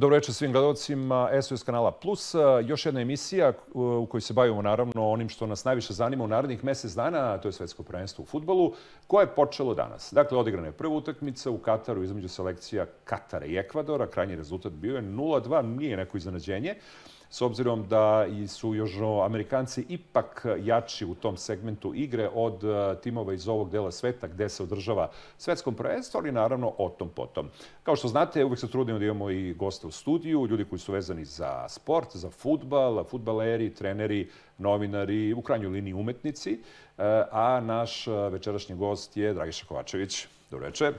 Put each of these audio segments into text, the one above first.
Dobro večer svim gledalcima SOS kanala Plus. Još jedna emisija u kojoj se bavimo naravno onim što nas najviše zanima u narednih mesec dana, to je svetsko prvenstvo u futbolu, koje je počelo danas. Dakle, odigrana je prva utakmica u Kataru između selekcija Katara i Ekvadora. Krajnji rezultat bio je 0-2, nije neko iznenađenje s obzirom da su Amerikanci ipak jači u tom segmentu igre od e, timova iz ovog dela sveta gde se održava svetskom prvenstvo, ali naravno o tom potom. Kao što znate, uvek se trudimo da imamo i goste u studiju, ljudi koji su vezani za sport, za futbal, futbaleri, treneri, novinari, u krajnjoj liniji umetnici, e, a naš večerašnji gost je Dragiša Kovačević. Dobro večer.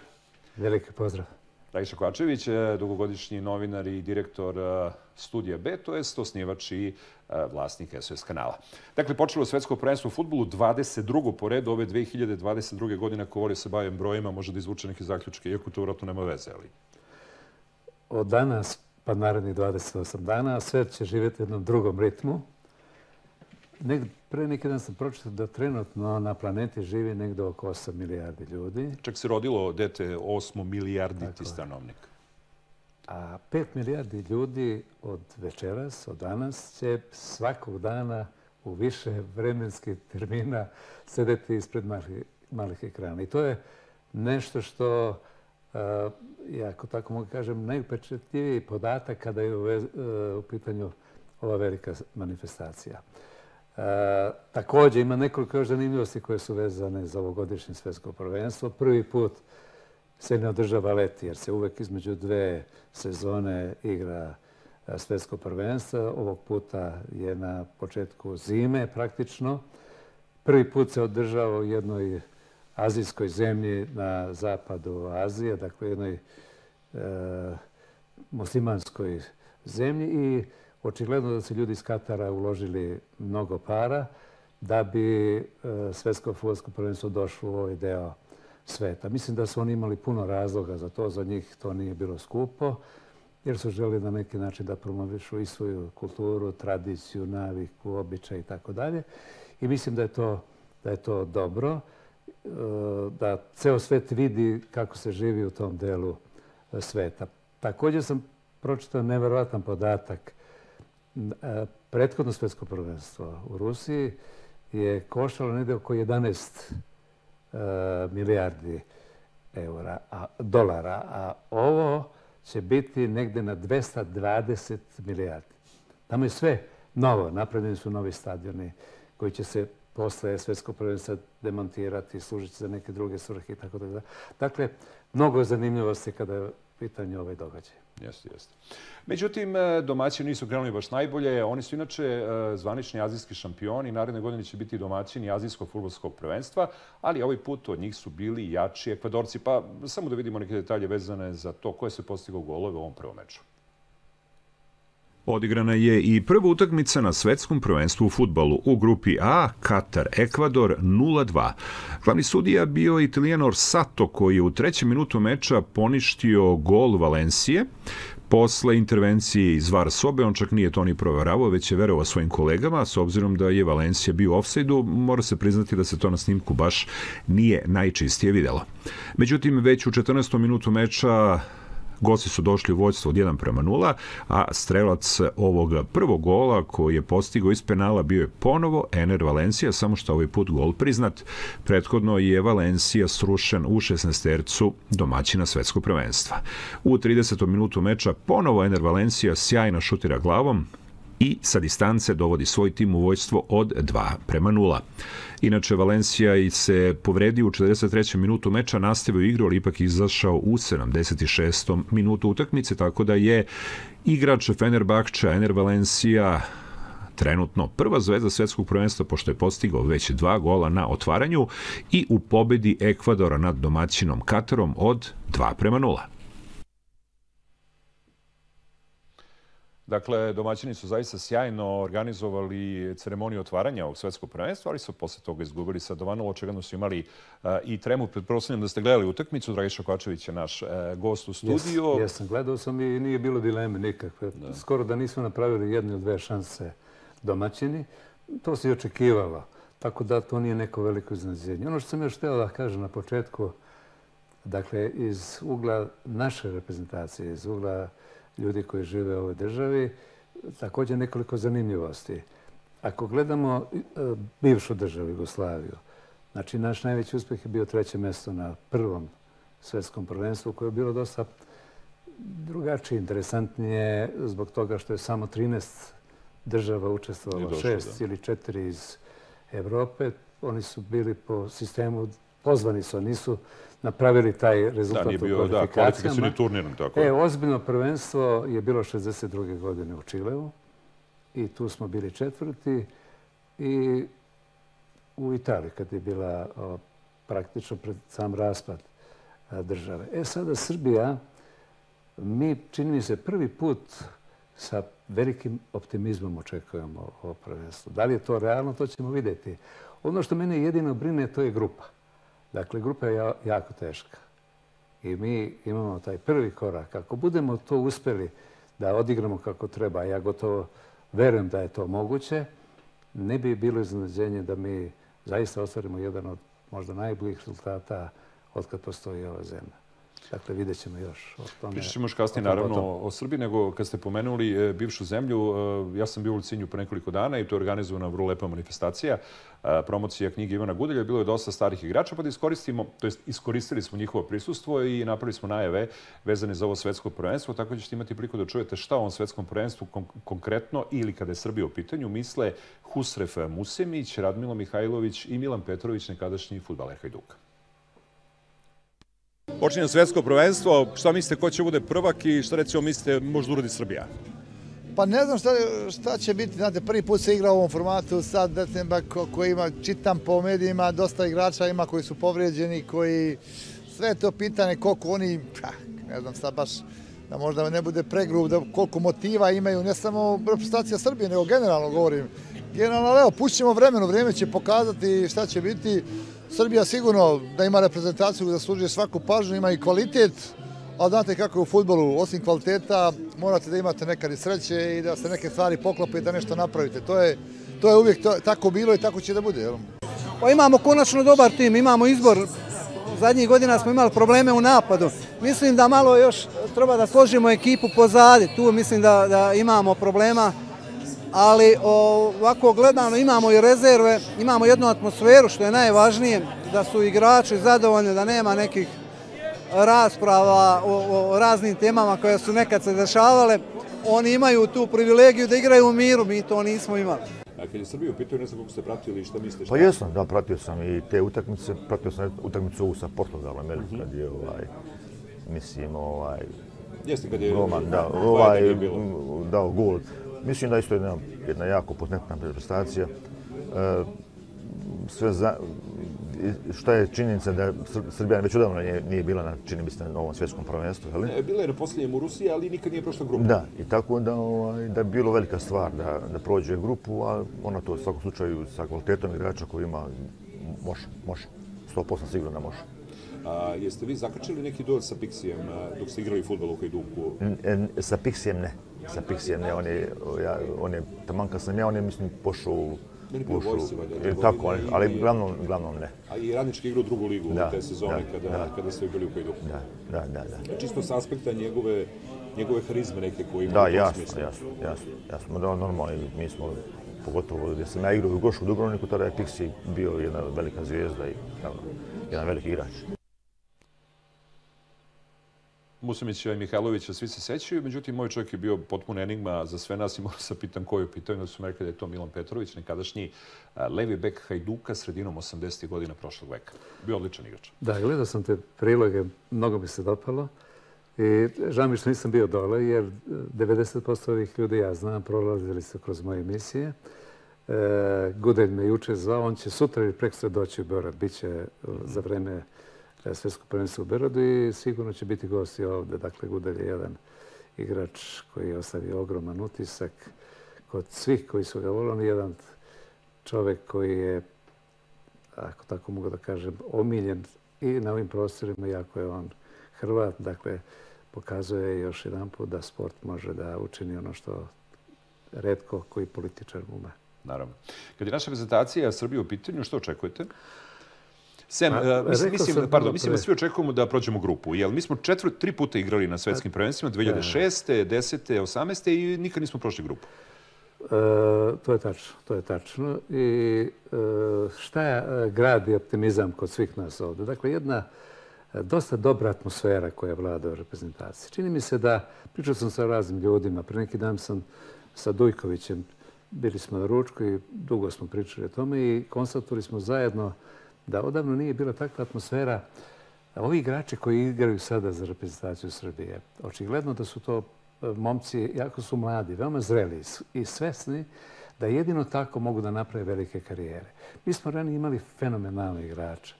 Veliki pozdrav. Dragiša Kovačević, dugogodišnji novinar i direktor e, Studija B, to je osnivač i e, vlasnik SOS kanala. Dakle, počelo svetsko prvenstvo u futbolu, 22. po redu ove 2022. godine, ako volio se bavim brojima, može da izvuče neke zaključke, iako to vratno nema veze, ali... Od danas, pa narednih 28 dana, svet će živjeti u jednom drugom ritmu. Nek, pre neki dan sam pročitao da trenutno na planeti živi negde oko 8 milijardi ljudi. Čak se rodilo dete 8 milijarditi stanovnik. A 5 milijardi ljudi od večeras, od danas, će svakog dana u više vremenskih termina sedeti ispred malih, malih ekrana. I to je nešto što, ja ako tako mogu kažem, najupečetljiviji podatak kada je u, u pitanju ova velika manifestacija. E, takođe, ima nekoliko još zanimljivosti koje su vezane za ovogodišnje svetsko prvenstvo. Prvi put se ne održava leti, jer se uvek između dve sezone igra e, svetsko prvenstvo. Ovog puta je na početku zime praktično. Prvi put se održava u jednoj azijskoj zemlji na zapadu Azije, dakle jednoj e, muslimanskoj zemlji i očigledno da su ljudi iz Katara uložili mnogo para da bi e, svetsko futbolsko prvenstvo došlo u ovaj deo sveta. Mislim da su oni imali puno razloga za to, za njih to nije bilo skupo, jer su želi na neki način da promovišu i svoju kulturu, tradiciju, naviku, običaj i tako dalje. I mislim da je to, da je to dobro, e, da ceo svet vidi kako se živi u tom delu e, sveta. Također sam pročitao neverovatan podatak prethodno svetsko prvenstvo u Rusiji je koštalo negde oko 11 e, milijardi eura, a, dolara, a ovo će biti negde na 220 milijardi. Tamo je sve novo, napravljeni su novi stadioni koji će se posle svetskog prvenstva demontirati, služiti za neke druge svrhe i tako da. Dakle, mnogo zanimljivosti kada je pitanje ovaj događaj. Jeste, jeste. Međutim, e, domaćini nisu krenuli baš najbolje. Oni su inače e, zvanični azijski šampioni. Naredne godine će biti domaćini azijskog futbolskog prvenstva, ali ovaj put od njih su bili jači ekvadorci. Pa samo da vidimo neke detalje vezane za to koje se postigao golove u ovom prvom meču. Odigrana je i prva utakmica na svetskom prvenstvu u futbalu u grupi A, Katar, Ekvador 0-2. Glavni sudija bio Italijan Sato koji je u trećem minutu meča poništio gol Valencije. Posle intervencije iz VAR sobe, on čak nije to ni proveravao, već je verovao svojim kolegama, s obzirom da je Valencija bio u offside-u, mora se priznati da se to na snimku baš nije najčistije videlo. Međutim, već u 14. minutu meča Gosti su došli u vojstvo od 1 prema 0, a strelac ovog prvog gola koji je postigao iz penala bio je ponovo Ener Valencija, samo što ovaj put gol priznat. Prethodno je Valencija srušen u 16 tercu domaćina svetskog prvenstva. U 30. minutu meča ponovo Ener Valencija sjajno šutira glavom, i sa distance dovodi svoj tim u vojstvo od 2 prema 0. Inače, Valencija se povredio u 43. minutu meča, nastavio igru, ali ipak izašao u 76. minutu utakmice, tako da je igrač Fenerbahča, Ener Valencija, trenutno prva zvezda svetskog prvenstva pošto je postigao već dva gola na otvaranju i u pobedi Ekvadora nad domaćinom Katarom od 2 prema 0. Dakle, domaćini su zaista sjajno organizovali ceremoniju otvaranja ovog svetskog prvenstva, ali su posle toga izgubili sa Dovanom. Očigledno su imali uh, i tremu. Pretpostavljam da ste gledali utakmicu. Dragi Šokačević je naš uh, gost u studiju. Jes, jesam, gledao sam i nije bilo dileme nikakve. Da. Skoro da nismo napravili jedne ili dve šanse domaćini. To se i očekivalo. Tako da to nije neko veliko iznenađenje. Ono što sam još htio da kažem na početku, dakle, iz ugla naše reprezentacije, iz ugla ljudi koji žive u ovoj državi. Također nekoliko zanimljivosti. Ako gledamo e, bivšu državu Jugoslaviju, znači naš najveći uspjeh je bio treće mjesto na prvom svjetskom prvenstvu koje je bilo dosta drugačije, interesantnije zbog toga što je samo 13 država učestvovalo, šest ili četiri iz Evrope. Oni su bili po sistemu, pozvani su, nisu napravili taj rezultat da, nije bio, Da, kvalifikacijni turnir. Tako. E, ozbiljno prvenstvo je bilo 62. godine u Čileu i tu smo bili četvrti i u Italiji kad je bila praktično pred sam raspad države. E sada Srbija, mi čini mi se prvi put sa velikim optimizmom očekujemo ovo prvenstvo. Da li je to realno, to ćemo vidjeti. Ono što mene jedino brine, to je grupa. Dakle, grupa je jako teška. I mi imamo taj prvi korak. Ako budemo to uspjeli da odigramo kako treba, ja gotovo verujem da je to moguće, ne bi bilo iznenađenje da mi zaista ostvarimo jedan od možda najboljih rezultata od kad postoji ova zemlja. Dakle, vidjet ćemo još o tome. Pričat ćemo još kasnije, naravno, o Srbiji, nego kad ste pomenuli e, bivšu zemlju, e, ja sam bio u Licinju pre nekoliko dana i to je organizovana vrlo lepa manifestacija. E, promocija knjige Ivana Gudelja. Bilo je dosta starih igrača, pa da iskoristimo, to jest iskoristili smo njihovo prisustvo i napravili smo najave vezane za ovo svetsko prvenstvo, tako da ćete imati priliku da čujete šta o ovom svetskom prvenstvu konkretno ili kada je Srbija u pitanju, misle Husref Musemić, Radmilo Mihajlović i Milan Petrović, nekadašnji futbaler Hajduka. Počinje svetsko prvenstvo. Šta mislite, ko će bude prvak i šta recimo mislite možda uradi Srbija? Pa ne znam šta, šta će biti. Znate, prvi put se igra u ovom formatu. Sad Detenbak koji ima, čitam po medijima, dosta igrača ima koji su povrijeđeni, koji sve to pitanje koliko oni, ne znam sad baš, da možda ne bude pregrub, da koliko motiva imaju, ne samo reprezentacija Srbije, nego generalno govorim. Generalno, evo, pušćemo vremenu, vrijeme će pokazati šta će biti. Srbija sigurno da ima reprezentaciju da služi svaku pažnju, ima i kvalitet, a znate kako je u futbolu, osim kvaliteta, morate da imate nekad i sreće i da se neke stvari poklope i da nešto napravite. To je, to je uvijek tako bilo i tako će da bude. Pa imamo konačno dobar tim, imamo izbor. Zadnjih godina smo imali probleme u napadu. Mislim da malo još treba da složimo ekipu pozadi. Tu mislim da, da imamo problema ali ovako gledano imamo i rezerve, imamo jednu atmosferu što je najvažnije, da su igrači zadovoljni, da nema nekih rasprava o, raznim temama koje su nekad se dešavale. Oni imaju tu privilegiju da igraju u miru, mi to nismo imali. A kad je Srbiju pitao, ne znam kako ste pratili i šta mislite? Pa jesam, da, pratio sam i te utakmice, pratio sam utakmicu ovu sa Portugalom, uh kad je, ovaj, mislim, ovaj, Jeste, kad je Roman, da, ovaj, dao gol. Mislim da isto jedna, jedna jako potentna prestacija. E, sve za, što je činjenica da Srbija već odavno nije, nije bila na, čini mi se, na ovom svjetskom prvenstvu, je li? Bila je na posljednjem u Rusiji, ali nikad nije prošla grupu. Da, i tako da, ovaj, da je bilo velika stvar da, da prođe grupu, a ona to u svakom slučaju sa kvalitetom igrača koji ima, može, može, 100% sigurno da može. A, jeste vi zakačili neki duel sa Pixijem dok ste igrali futbol u Hajduku? Sa Pixijem ne sa Pixijem, ne, on je, ja, on je, taman kad sam ja, on je, mislim, pošao u... Pošao, tako, ali, ali glavnom, glavnom ne. A i radnički igra u drugu ligu da, te sezone da, kada, da. kada ste bili u Hajduku. Da, da, da, da. Čisto s aspekta njegove, njegove harizme neke koje ima da, jasno, jasno, jasno, jasno. Da, normalno, mi smo, pogotovo gdje sam ja igrao u Gošu u Dubrovniku, tada je Pixi bio jedna velika zvijezda i jedan veliki igrač. Musimića i Mihajlovića svi se sećaju, međutim, moj čovjek je bio potpun enigma za sve nas i moram se pitan koju pitaju, da su mi rekli da je to Milan Petrović, nekadašnji levi bek Hajduka sredinom 80. godina prošlog veka. Bio odličan igrač. Da, gledao sam te priloge, mnogo mi se dopalo. I žao mi što nisam bio dole, jer 90% ovih ljudi ja znam, prolazili su kroz moje emisije. E, Gudelj me juče zvao, on će sutra ili prekstra doći u Beograd, bit će za vreme svjetsko prvenstvo u Berodu i sigurno će biti gosti ovdje. Dakle, Gudel je jedan igrač koji je ostavio ogroman utisak kod svih koji su ga volili. jedan čovjek koji je, ako tako mogu da kažem, omiljen i na ovim prostorima, jako je on Hrvat. Dakle, pokazuje još jedan put da sport može da učini ono što redko koji političar ume. Naravno. Kad je naša prezentacija Srbije u pitanju, što očekujete? Sem, A, rekao mislim, mislim, pardon, mislim da svi očekujemo da prođemo grupu, jer mi smo četvrt, tri puta igrali na svetskim prvenstvima, 2006. 10. 18. i nikad nismo prošli grupu. E, to je tačno, to je tačno. I e, šta je e, gradi optimizam kod svih nas ovde? Dakle, jedna e, dosta dobra atmosfera koja vlada u reprezentaciji. Čini mi se da, pričao sam sa raznim ljudima, pre neki dan sam sa Dujkovićem, bili smo na ručku i dugo smo pričali o tome i konstatovali smo zajedno da odavno nije bila takva atmosfera Ovi igrači koji igraju sada za reprezentaciju Srbije, očigledno da su to e, momci, jako su mladi, veoma zreli i svesni da jedino tako mogu da naprave velike karijere. Mi smo ranije imali fenomenalne igrače,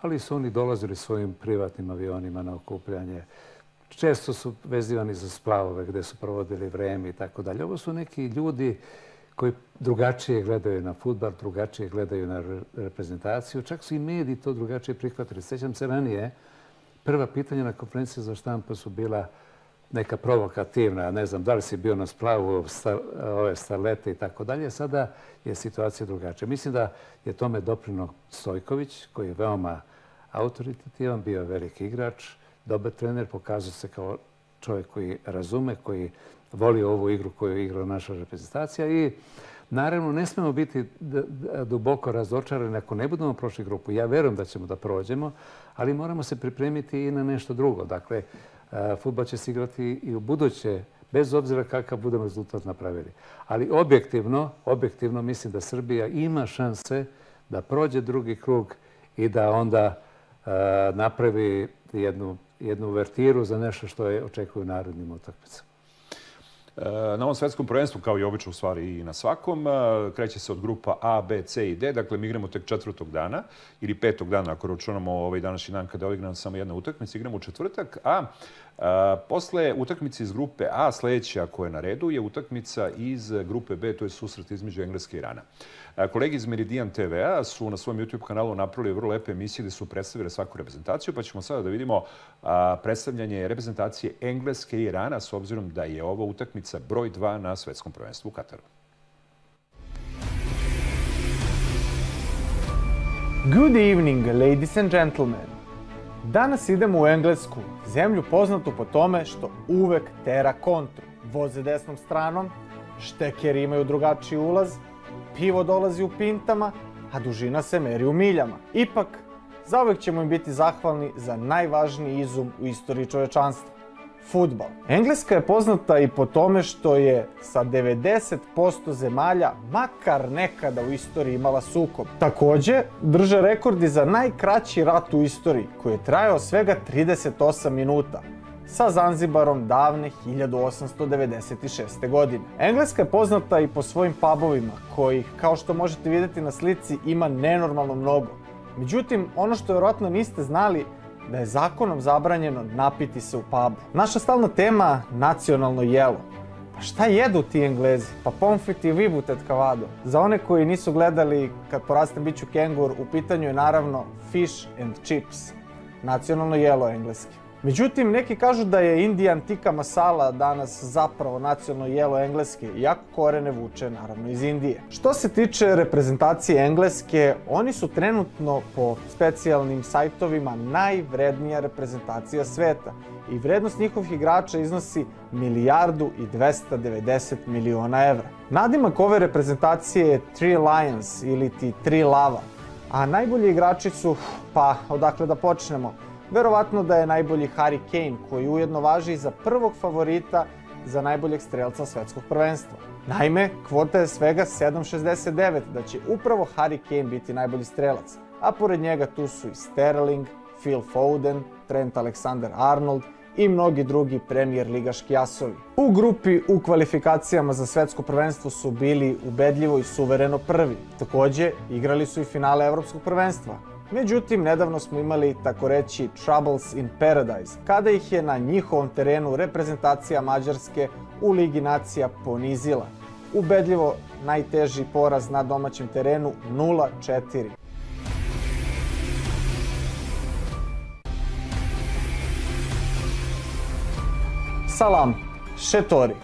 ali su oni dolazili svojim privatnim avionima na okupljanje. Često su vezivani za splavove gde su provodili vreme i tako dalje. Ovo su neki ljudi koji drugačije gledaju na futbal, drugačije gledaju na re- reprezentaciju. Čak su i mediji to drugačije prihvatili. Sećam se ranije, prva pitanja na konferenciji za štampu su bila neka provokativna, ne znam da li si bio na splavu sta, ove starlete i tako dalje. Sada je situacija drugačija. Mislim da je tome doprino Stojković, koji je veoma autoritativan, bio je veliki igrač, dobar trener, pokazao se kao čovjek koji razume, koji voli ovu igru koju je igrala naša reprezentacija i naravno ne smemo biti duboko razočarani ako ne budemo prošli grupu. Ja verujem da ćemo da prođemo, ali moramo se pripremiti i na nešto drugo. Dakle, e, futbol će se igrati i u buduće, bez obzira kakav budemo rezultat napravili. Ali objektivno, objektivno mislim da Srbija ima šanse da prođe drugi krug i da onda e, napravi jednu, jednu uvertiru za nešto što je očekuju narodnim utakmicama. Na ovom svetskom prvenstvu, kao i obično u stvari i na svakom, e, kreće se od grupa A, B, C i D. Dakle, mi igramo tek četvrtog dana ili petog dana, ako računamo ovaj današnji dan kada je odigrana samo jedna utakmica, igramo u četvrtak. A posle utakmice iz grupe A, sledeća koja je na redu, je utakmica iz grupe B, to je susret između Engleske i Irana. Kolegi iz Meridian TV-a su na svom YouTube kanalu napravili vrlo lepe emisije gde su predstavili svaku reprezentaciju, pa ćemo sada da vidimo predstavljanje reprezentacije Engleske i Irana, s obzirom da je ovo utakmica broj 2 na svetskom prvenstvu u Kataru. Good evening, ladies and gentlemen. Danas idemo u Englesku, zemlju poznatu po tome što uvek tera kontru. Voze desnom stranom, štekeri imaju drugačiji ulaz, pivo dolazi u pintama, a dužina se meri u miljama. Ipak, zauvek ćemo im biti zahvalni za najvažniji izum u istoriji čovečanstva. Futbal. Engleska je poznata i po tome što je sa 90% zemalja makar nekada u istoriji imala sukob. Takođe, drže rekordi za najkraći rat u istoriji, koji je trajao svega 38 minuta, sa Zanzibarom davne 1896. godine. Engleska je poznata i po svojim pubovima, kojih, kao što možete videti na slici, ima nenormalno mnogo. Međutim, ono što vjerojatno niste znali, da je zakonom zabranjeno napiti se u pubu. Naša stalna tema nacionalno jelo. Pa šta jedu ti Englezi? Pa pomfit i vibutet kavado. Za one koji nisu gledali kad porastem biću kengur, u pitanju je naravno fish and chips. Nacionalno jelo engleski. Međutim, neki kažu da je Indian tikka masala danas zapravo nacionalno jelo engleske, iako korene vuče naravno iz Indije. Što se tiče reprezentacije engleske, oni su trenutno po specijalnim sajtovima najvrednija reprezentacija sveta i vrednost njihovih igrača iznosi milijardu i 290 miliona evra. Nadimak ove reprezentacije je Three Lions ili ti Tri Lava, a najbolji igrači su, pa odakle da počnemo, Verovatno da je najbolji Harry Kane, koji ujedno važi i za prvog favorita za najboljeg strelca svetskog prvenstva. Naime, kvota je svega 7.69 da će upravo Harry Kane biti najbolji strelac, a pored njega tu su i Sterling, Phil Foden, Trent Alexander-Arnold i mnogi drugi premier ligaški asovi. U grupi u kvalifikacijama za svetsko prvenstvo su bili ubedljivo i suvereno prvi. Takođe, igrali su i finale evropskog prvenstva, Međutim, nedavno smo imali, tako reći, Troubles in Paradise, kada ih je na njihovom terenu reprezentacija Mađarske u Ligi nacija ponizila. Ubedljivo najteži poraz na domaćem terenu 0-4. Salam, Šetori.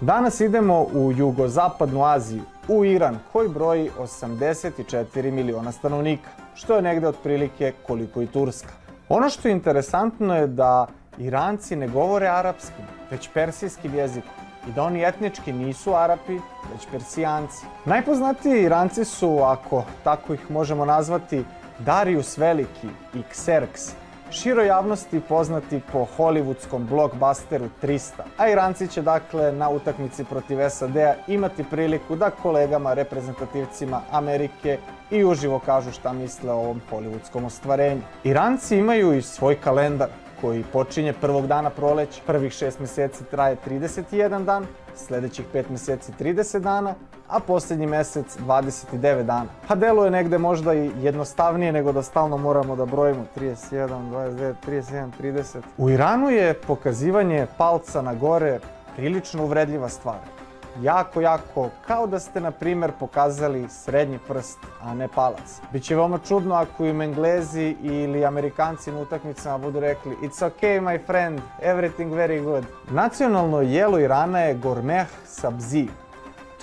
Danas idemo u jugozapadnu Aziju, u Iran, koji broji 84 miliona stanovnika. Što je negde otprilike koliko i Turska. Ono što je interesantno je da Iranci ne govore arapskim, već persijskim jezikom i da oni etnički nisu Arapi, već Persijanci. Najpoznatiji Iranci su, ako tako ih možemo nazvati, Darius Veliki i Xerx, široj javnosti poznati po hollywoodskom blockbusteru 300. A Iranci će dakle na utakmici protiv SAD-a imati priliku da kolegama, reprezentativcima Amerike i uživo kažu šta misle o ovom hollywoodskom ostvarenju. Iranci imaju i svoj kalendar koji počinje prvog dana proleća. Prvih šest meseci traje 31 dan, sledećih pet meseci 30 dana, a poslednji mesec 29 dana. Pa delo je negde možda i jednostavnije nego da stalno moramo da brojimo 31, 29, 37, 30. U Iranu je pokazivanje palca na gore prilično uvredljiva stvar jako, jako, kao da ste, na primer, pokazali srednji prst, a ne palac. Biće veoma čudno ako im Englezi ili Amerikanci na utakmicama budu rekli It's okay, my friend, everything very good. Nacionalno jelo Irana je gormeh sabzi.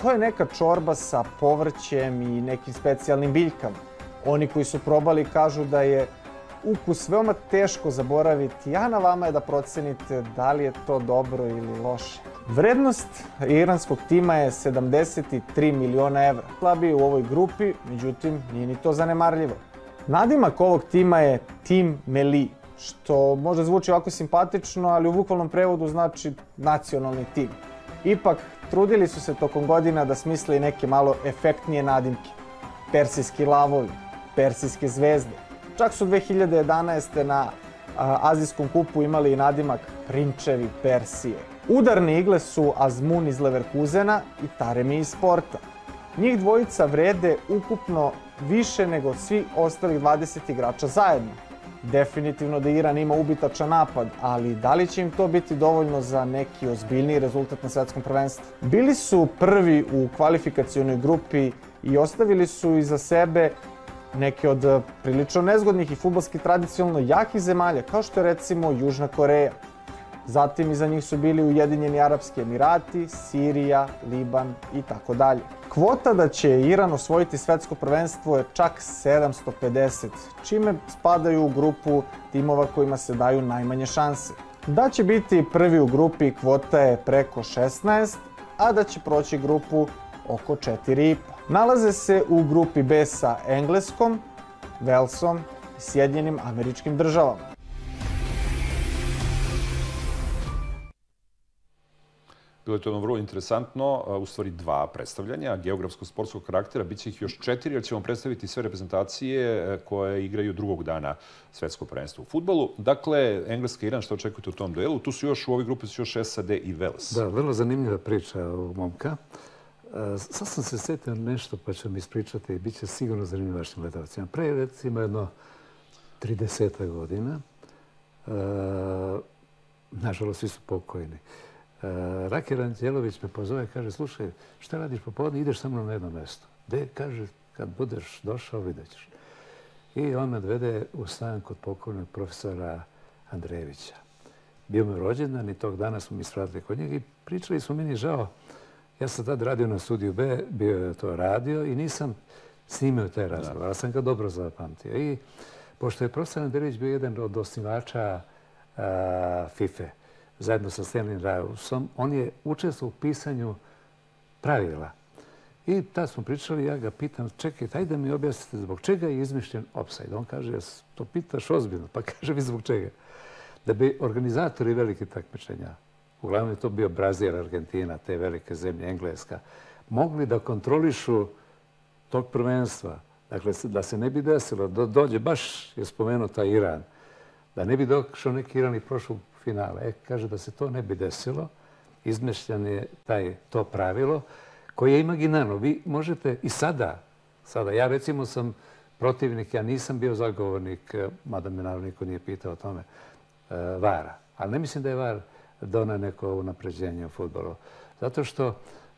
To je neka čorba sa povrćem i nekim specijalnim biljkama. Oni koji su probali kažu da je ukus veoma teško zaboraviti, a na vama je da procenite da li je to dobro ili loše. Vrednost iranskog tima je 73 miliona evra. Slabiji u ovoj grupi, međutim, nije ni to zanemarljivo. Nadimak ovog tima je Tim Meli, što možda zvuči ovako simpatično, ali u bukvalnom prevodu znači nacionalni tim. Ipak, trudili su se tokom godina da smisle i neke malo efektnije nadimke. Persijski lavovi, persijske zvezde. Čak su 2011. na Azijskom kupu imali i nadimak Prinčevi Persije. Udarne igle su Azmun iz Leverkusena i Taremi iz Sporta. Njih dvojica vrede ukupno više nego svi ostali 20 igrača zajedno. Definitivno da Iran ima ubitačan napad, ali da li će im to biti dovoljno za neki ozbiljniji rezultat na svetskom prvenstvu? Bili su prvi u kvalifikacijonoj grupi i ostavili su iza sebe neke od prilično nezgodnih i futbolski tradicionalno jakih zemalja, kao što je recimo Južna Koreja. Zatim iza njih su bili Ujedinjeni Arapski Emirati, Sirija, Liban i tako dalje. Kvota da će Iran osvojiti svetsko prvenstvo je čak 750, čime spadaju u grupu timova kojima se daju najmanje šanse. Da će biti prvi u grupi kvota je preko 16, a da će proći grupu oko 4,5. Nalaze se u grupi B sa Engleskom, Velsom i Sjedinjenim američkim državama. Bilo je to ono vrlo interesantno, u stvari dva predstavljanja geografsko-sportskog karaktera, bit će ih još četiri, jer ćemo predstaviti sve reprezentacije e, koje igraju drugog dana svetsko prvenstvo u futbolu. Dakle, Engleska i Iran, što očekujete u tom duelu? Tu su još u ovoj grupi su još SAD i Wales. Da, vrlo zanimljiva priča o momka. E, sad sam se setio nešto pa ću mi ispričati i bit će sigurno zanimljivo vašim gledalcima. Pre, recimo, jedno 30 godina, e, nažalost, svi su pokojni. E, Raki Ranđelović me pozove kaže, slušaj, šta radiš popodne, ideš sa mnom na jedno mesto. De, kaže, kad budeš došao, vidjet ćeš. I on me odvede u stan kod pokojnog profesora Andrejevića. Bio me rođendan i tog dana smo mi svratili kod njega i pričali smo, meni žao, ja sam tad radio na studiju B, bio je to radio i nisam snimio taj razgovor, ali sam ga dobro zapamtio. I pošto je profesor Andrejević bio jedan od osnivača FIFE, zajedno sa Stanley Rausom, on je učestvovao u pisanju pravila. I tad smo pričali, ja ga pitam, čekaj, taj da mi objasnite zbog čega je izmišljen offside. On kaže, to pitaš ozbiljno, pa kaže mi zbog čega. Da bi organizatori velike takmičenja, uglavnom je to bio Brazil, Argentina, te velike zemlje, Engleska, mogli da kontrolišu tog prvenstva. Dakle, da se ne bi desilo, da dođe, baš je spomenuo taj Iran, da ne bi došao neki Iran i prošao finale. E, kaže da se to ne bi desilo, izmešljan je taj, to pravilo koje je imaginarno. Vi možete i sada, sada, ja recimo sam protivnik, ja nisam bio zagovornik, e, mada me naravno niko nije pitao o tome, e, vara. Ali ne mislim da je var dona neko unapređenje u futbolu. Zato što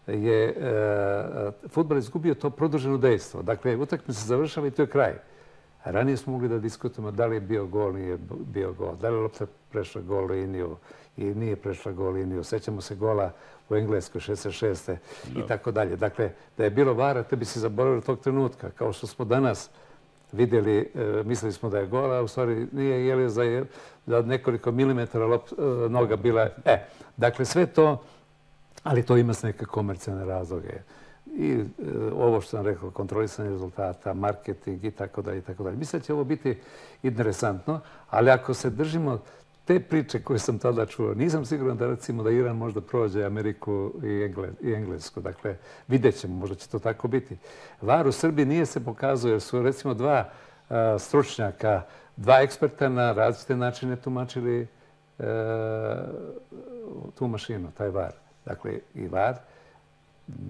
je e, futbol izgubio to produženo dejstvo. Dakle, utakmica se završava i to je kraj. Ranije smo mogli da diskutujemo da li je bio gol, nije bio gol, da li je lopta prešla gol liniju i nije prešla gol liniju. Sećamo se gola u Engleskoj 66. i tako dalje. Dakle, da je bilo vara, te bi se zaboravili tog trenutka. Kao što smo danas vidjeli, e, mislili smo da je gol, a u stvari nije, jer je za, za nekoliko milimetara lop, e, noga bila... E, dakle, sve to, ali to ima neke komercijalne razloge. I e, ovo što sam rekao, kontrolisanje rezultata, marketing i tako dalje i tako dalje. Mislim da će ovo biti interesantno, ali ako se držimo te priče koje sam tada čuo, nisam siguran da recimo da Iran možda prođe Ameriku i, Engle, i Englesku. Dakle, vidjet ćemo, možda će to tako biti. VAR u Srbiji nije se pokazao, jer su recimo dva a, stručnjaka, dva eksperta na različite načine tumačili a, tu mašinu, taj VAR. Dakle, i VAR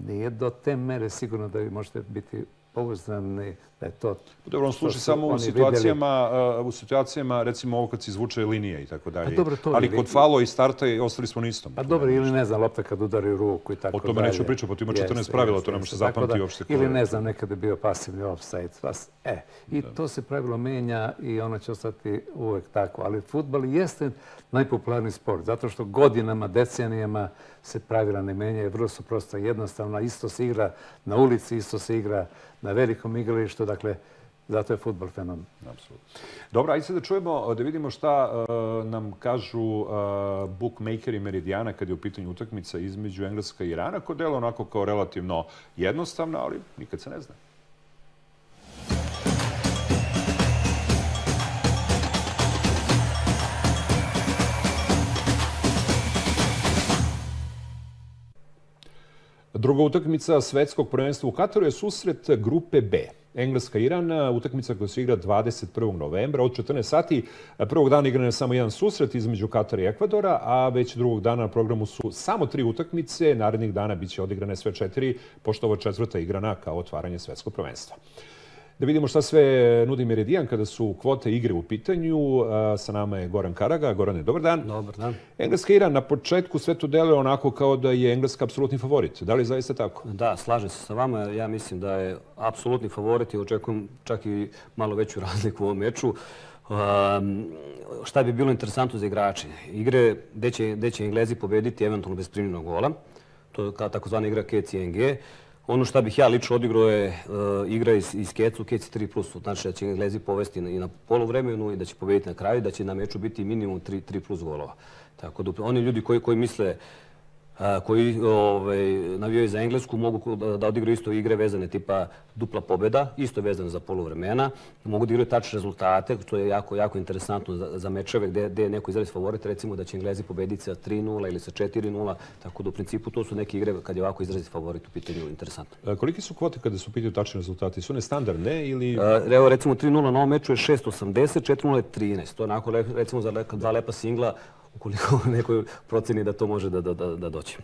nije do te mere sigurno da vi možete biti pouzdani da je to... Dobro, on služi samo u situacijama, uh, u situacijama, recimo ovo kad se izvuče linije i tako dalje. Dobro, to Ali kod falo i starta ostali smo na istom. Pa dobro, ili ne znam, lopta kad udari ruku i tako dalje. O tome neću pričati, pa tu ima 14 pravila, to ne može se zapamati uopšte. Ili ne znam, nekada je bio pasivni offside. E, i to se pravilo menja i ono će ostati uvek tako. Ali futbal jeste najpopularniji sport, zato što godinama, decenijama se pravila ne menjaju, vrlo su prosto jednostavna. Isto se igra na ulici, isto se igra na velikom igralištu, dakle, zato je futbol fenomen. Apsolutno. Dobro, ajde da čujemo, da vidimo šta uh, nam kažu uh, bookmakeri Meridijana kad je u pitanju utakmica između Engleska i Irana, ko dela onako kao relativno jednostavno, ali nikad se ne zna. Druga utakmica svetskog prvenstva u Kataru je susret grupe B. Engleska-Iran, utakmica koja se igra 21. novembra od 14 sati. Prvog dana igran je samo jedan susret između Katara i Ekvadora, a već drugog dana na programu su samo tri utakmice. Narednih dana biće odigrane sve četiri, pošto ovo četvrta igrana kao otvaranje svetskog prvenstva. Da vidimo šta sve nudi Meridijan kada su kvote igre u pitanju. Sa nama je Goran Karaga. Gorane, dobar dan. Dobar dan. Engleska Iran na početku sve to deluje onako kao da je Engleska apsolutni favorit. Da li je zaista tako? Da, slažem se sa vama. Ja mislim da je apsolutni favorit i očekujem čak i malo veću razliku u ovom meču. Um, šta bi bilo interesantno za igrače? Igre gde će, gde će Englezi pobediti eventualno bez primljenog gola. To je takozvana igra KCNG. Ono što bih ja lično odigrao je uh, igra iz, iz Kecu, Kec 3+. Plus. Znači da će Englezi povesti i na polovremenu i da će pobediti na kraju, da će na meču biti minimum 3, 3 plus golova. Tako da oni ljudi koji, koji misle koji ovaj, navijaju za Englesku mogu da odigraju isto igre vezane tipa dupla pobjeda, isto vezane za polovremena. Mogu da igraju tačne rezultate, što je jako, jako interesantno za, za mečeve gde, gde je neko izrazi favorit, recimo da će Englezi pobediti sa 3-0 ili sa 4-0. Tako da u principu to su neke igre kad je ovako izrazi favorit u pitanju interesantno. A, koliki su kvote kada su pitaju tačne rezultate? Su one standardne ili... A, evo recimo 3-0 na ovom meču je 6.80, 4-0 je 13. To je onako recimo za dva lepa singla ukoliko nekoj proceni da to može da, da, da, da doće.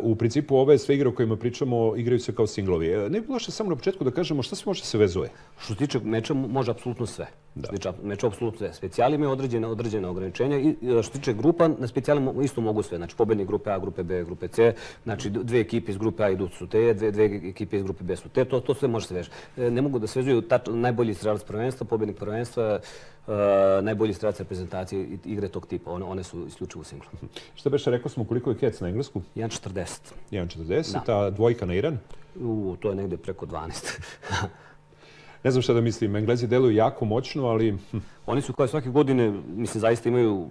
U principu ove sve igre o kojima pričamo igraju se kao singlovi. E, ne bi loše samo na početku da kažemo šta se može se vezuje? Što se tiče meča, može apsolutno sve. Da. Što se tiče meča, apsolutno sve. Specijali imaju određene, određene ograničenja i e, što se tiče grupa, na specijali isto mogu sve. Znači, pobednik grupe A, grupe B, grupe C, znači dve ekipe iz grupe A idu su te, dve, dve ekipe iz grupe B su te, to, to sve može se vežiti. E, ne mogu da se vezuju tač, najbolji strelac prvenstva, pobednik prvenstva, uh, najbolji strelac reprezentacije igre tog tipa. One, one su isključivo u singlu. Šta beše, rekao smo koliko je kec na englesku? 1.40. 1.40, a dvojka na Iran? U, to je negde preko 12. ne znam šta da mislim, Englezi deluju jako moćno, ali... Hm. Oni su kao svake godine, mislim, zaista imaju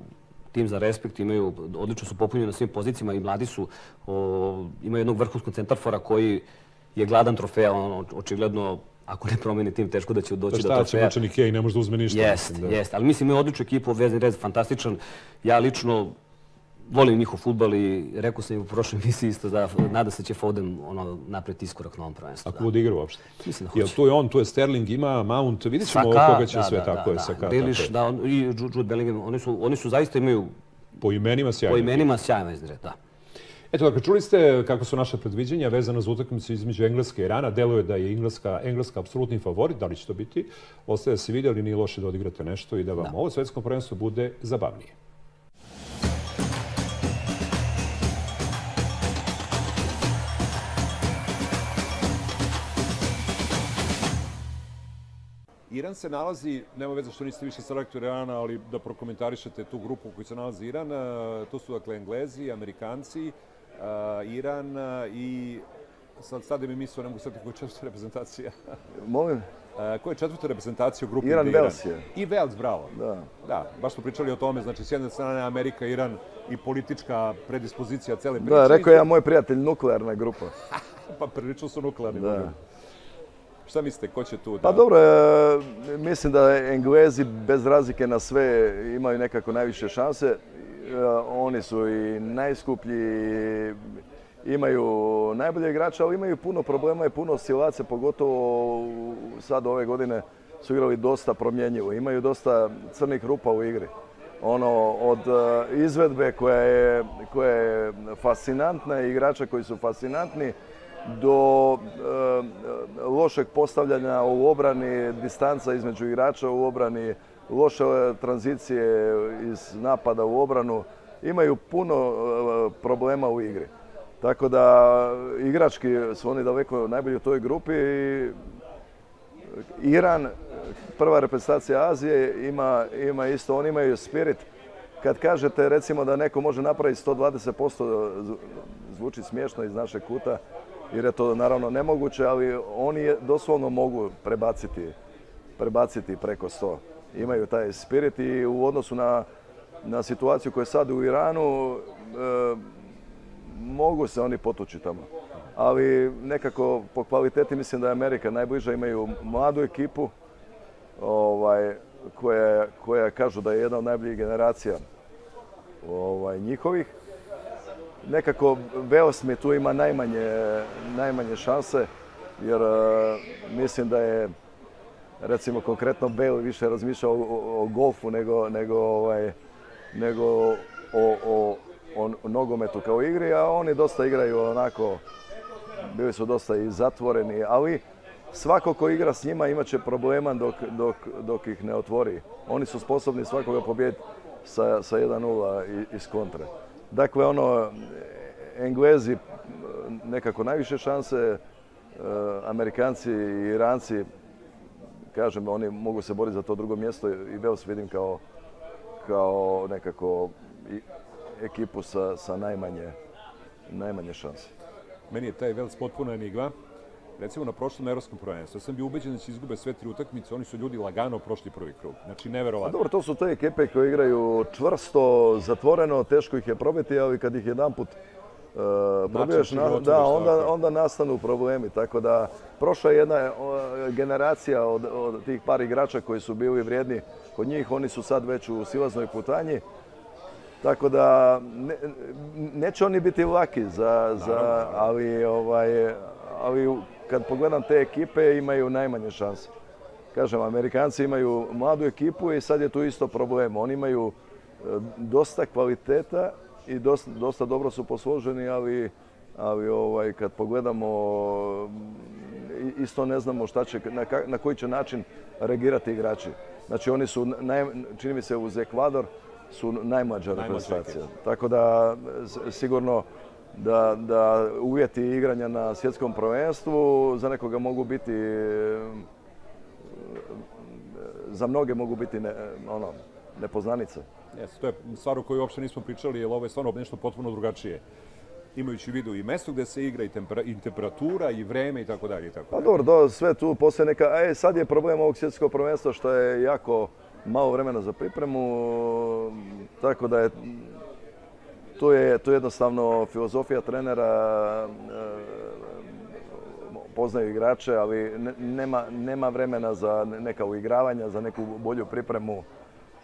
tim za respekt, imaju, odlično su popunjeni na svim pozicijama i mladi su, o, imaju jednog vrhunskog centarfora koji je gladan trofeja, on, očigledno ako ne promeni tim, teško da će doći do trofeja. Šta će Mačani Kej, ne može da uzme ništa. Jest, jest. Ali mislim, imaju odličnu ekipu, vezni red, fantastičan. Ja lično volim njihov futbal i rekao sam i u prošloj emisiji isto da nada se će Foden ono, napred iskorak na ovom prvenstvu. Ako bude igra uopšte? Mislim da hoće. Jel tu je on, tu je Sterling, ima Mount, vidit ćemo od koga će da, sve da, tako da, je. Saka, Grealish, da, on, i Jude Bellingham, oni su, oni su zaista imaju... Po imenima sjajno. Po imenima sjajno izgled, da. Eto, dakle, čuli ste kako su naše predviđenja vezano za utakmicu između Engleske i Irana. Deluje da je Engleska, Engleska apsolutni favorit. Da li će to biti? Ostaje da se vidi, ali nije loše da odigrate nešto i da vam da. ovo svetsko prvenstvo bude zabavnije. Iran se nalazi, nema veze što niste više selektor Irana, ali da prokomentarišete tu grupu u kojoj se nalazi Iran. E, to su dakle Englezi, Amerikanci, Iran i sad stade mi mislio, ne mogu sad koja je četvrta reprezentacija. Molim? Koja je četvrta reprezentacija u grupi Iran gde Vels je. I Vels, bravo. Da. Da, baš smo pričali o tome, znači s jedne strane Amerika, Iran i politička predispozicija cele priče. Da, rekao je ja moj prijatelj, nuklearna grupa. pa prilično su nuklearni. Da. bože. Šta mislite, ko će tu da... Pa dobro, e, mislim da Englezi bez razlike na sve imaju nekako najviše šanse. E, Oni su i najskuplji, imaju najbolje igrače, ali imaju puno problema i puno oscilacija, pogotovo sad ove godine su igrali dosta promjenjivo. Imaju dosta crnih rupa u igri. Ono, od e, izvedbe koja je, koja je fascinantna i igrača koji su fascinantni, do e, lošeg postavljanja u obrani, distanca između igrača u obrani, loše e, tranzicije iz napada u obranu. Imaju puno e, problema u igri. Tako da igrački su oni daleko najbolji u toj grupi. i Iran, prva reprezentacija Azije, ima, ima isto, oni imaju spirit. Kad kažete recimo da neko može napraviti 120%, zvu- zvuči smiješno iz našeg kuta, jer je to naravno nemoguće, ali oni doslovno mogu prebaciti, prebaciti preko 100. Imaju taj spirit i u odnosu na, na situaciju koja je sad u Iranu, e, mogu se oni potući tamo. Ali nekako po kvaliteti mislim da je Amerika najbliža, imaju mladu ekipu ovaj, koja, koja kažu da je jedna od najboljih generacija ovaj, njihovih. Nekako Veos mi tu ima najmanje, najmanje šanse jer e, mislim da je recimo konkretno Bale više razmišljao o, golfu nego, nego, ovaj, nego o, o, o nogometu kao igri, a oni dosta igraju onako, bili su dosta i zatvoreni, ali svako ko igra s njima imat će problema dok, dok, dok ih ne otvori. Oni su sposobni svakoga pobijediti sa, sa 1-0 i- iz kontre. Dakle, ono, Englezi nekako najviše šanse, e, Amerikanci i Iranci, kažem, oni mogu se boriti za to drugo mjesto i Vels vidim kao, kao nekako i- ekipu sa, sa najmanje, najmanje šanse. Meni je taj Vels potpuno enigma. Recimo na prošlom evropskom prvenstvu, ja sam bio ubeđen da će izgube sve tri utakmice, oni su ljudi lagano prošli prvi krug. Znači, Pa neverovatno. dobro, to su te ekipe koje igraju čvrsto, zatvoreno, teško ih je probiti, ali kad ih jedanput uh, probiješ, na, da, onda, onda nastanu problemi. Tako da, prošla je jedna generacija od, od tih par igrača koji su bili vrijedni kod njih, oni su sad već u silaznoj putanji. Tako da, ne, neće oni biti laki, za, za, ali, ovaj, ali kad pogledam te ekipe imaju najmanje šanse. Kažem, Amerikanci imaju mladu ekipu i sad je tu isto problem. Oni imaju e, dosta kvaliteta i dosta, dosta dobro su posloženi, ali, ali ovaj, kad pogledamo isto ne znamo šta će, na, ka- na koji će način reagirati igrači. Znači oni su, naj, čini mi se uz Ekvador, su najmlađa reprezentacija. Tako da sigurno da, da uvjeti igranja na svjetskom prvenstvu za nekoga mogu biti za mnoge mogu biti ne, ono, nepoznanice. Jes, to je stvar o kojoj uopšte nismo pričali, jer ovo je stvarno nešto potpuno drugačije. Imajući u vidu i mesto gde se igra, i, tempera, i temperatura, i vreme, i tako dalje, i tako Pa dalje. dobro, do, sve tu postoje neka... E, sad je problem ovog svjetskog prvenstva što je jako malo vremena za pripremu, tako da je to je, to je jednostavno filozofija trenera, e, poznaju igrače, ali ne- nema, nema vremena za neka uigravanja, za neku bolju pripremu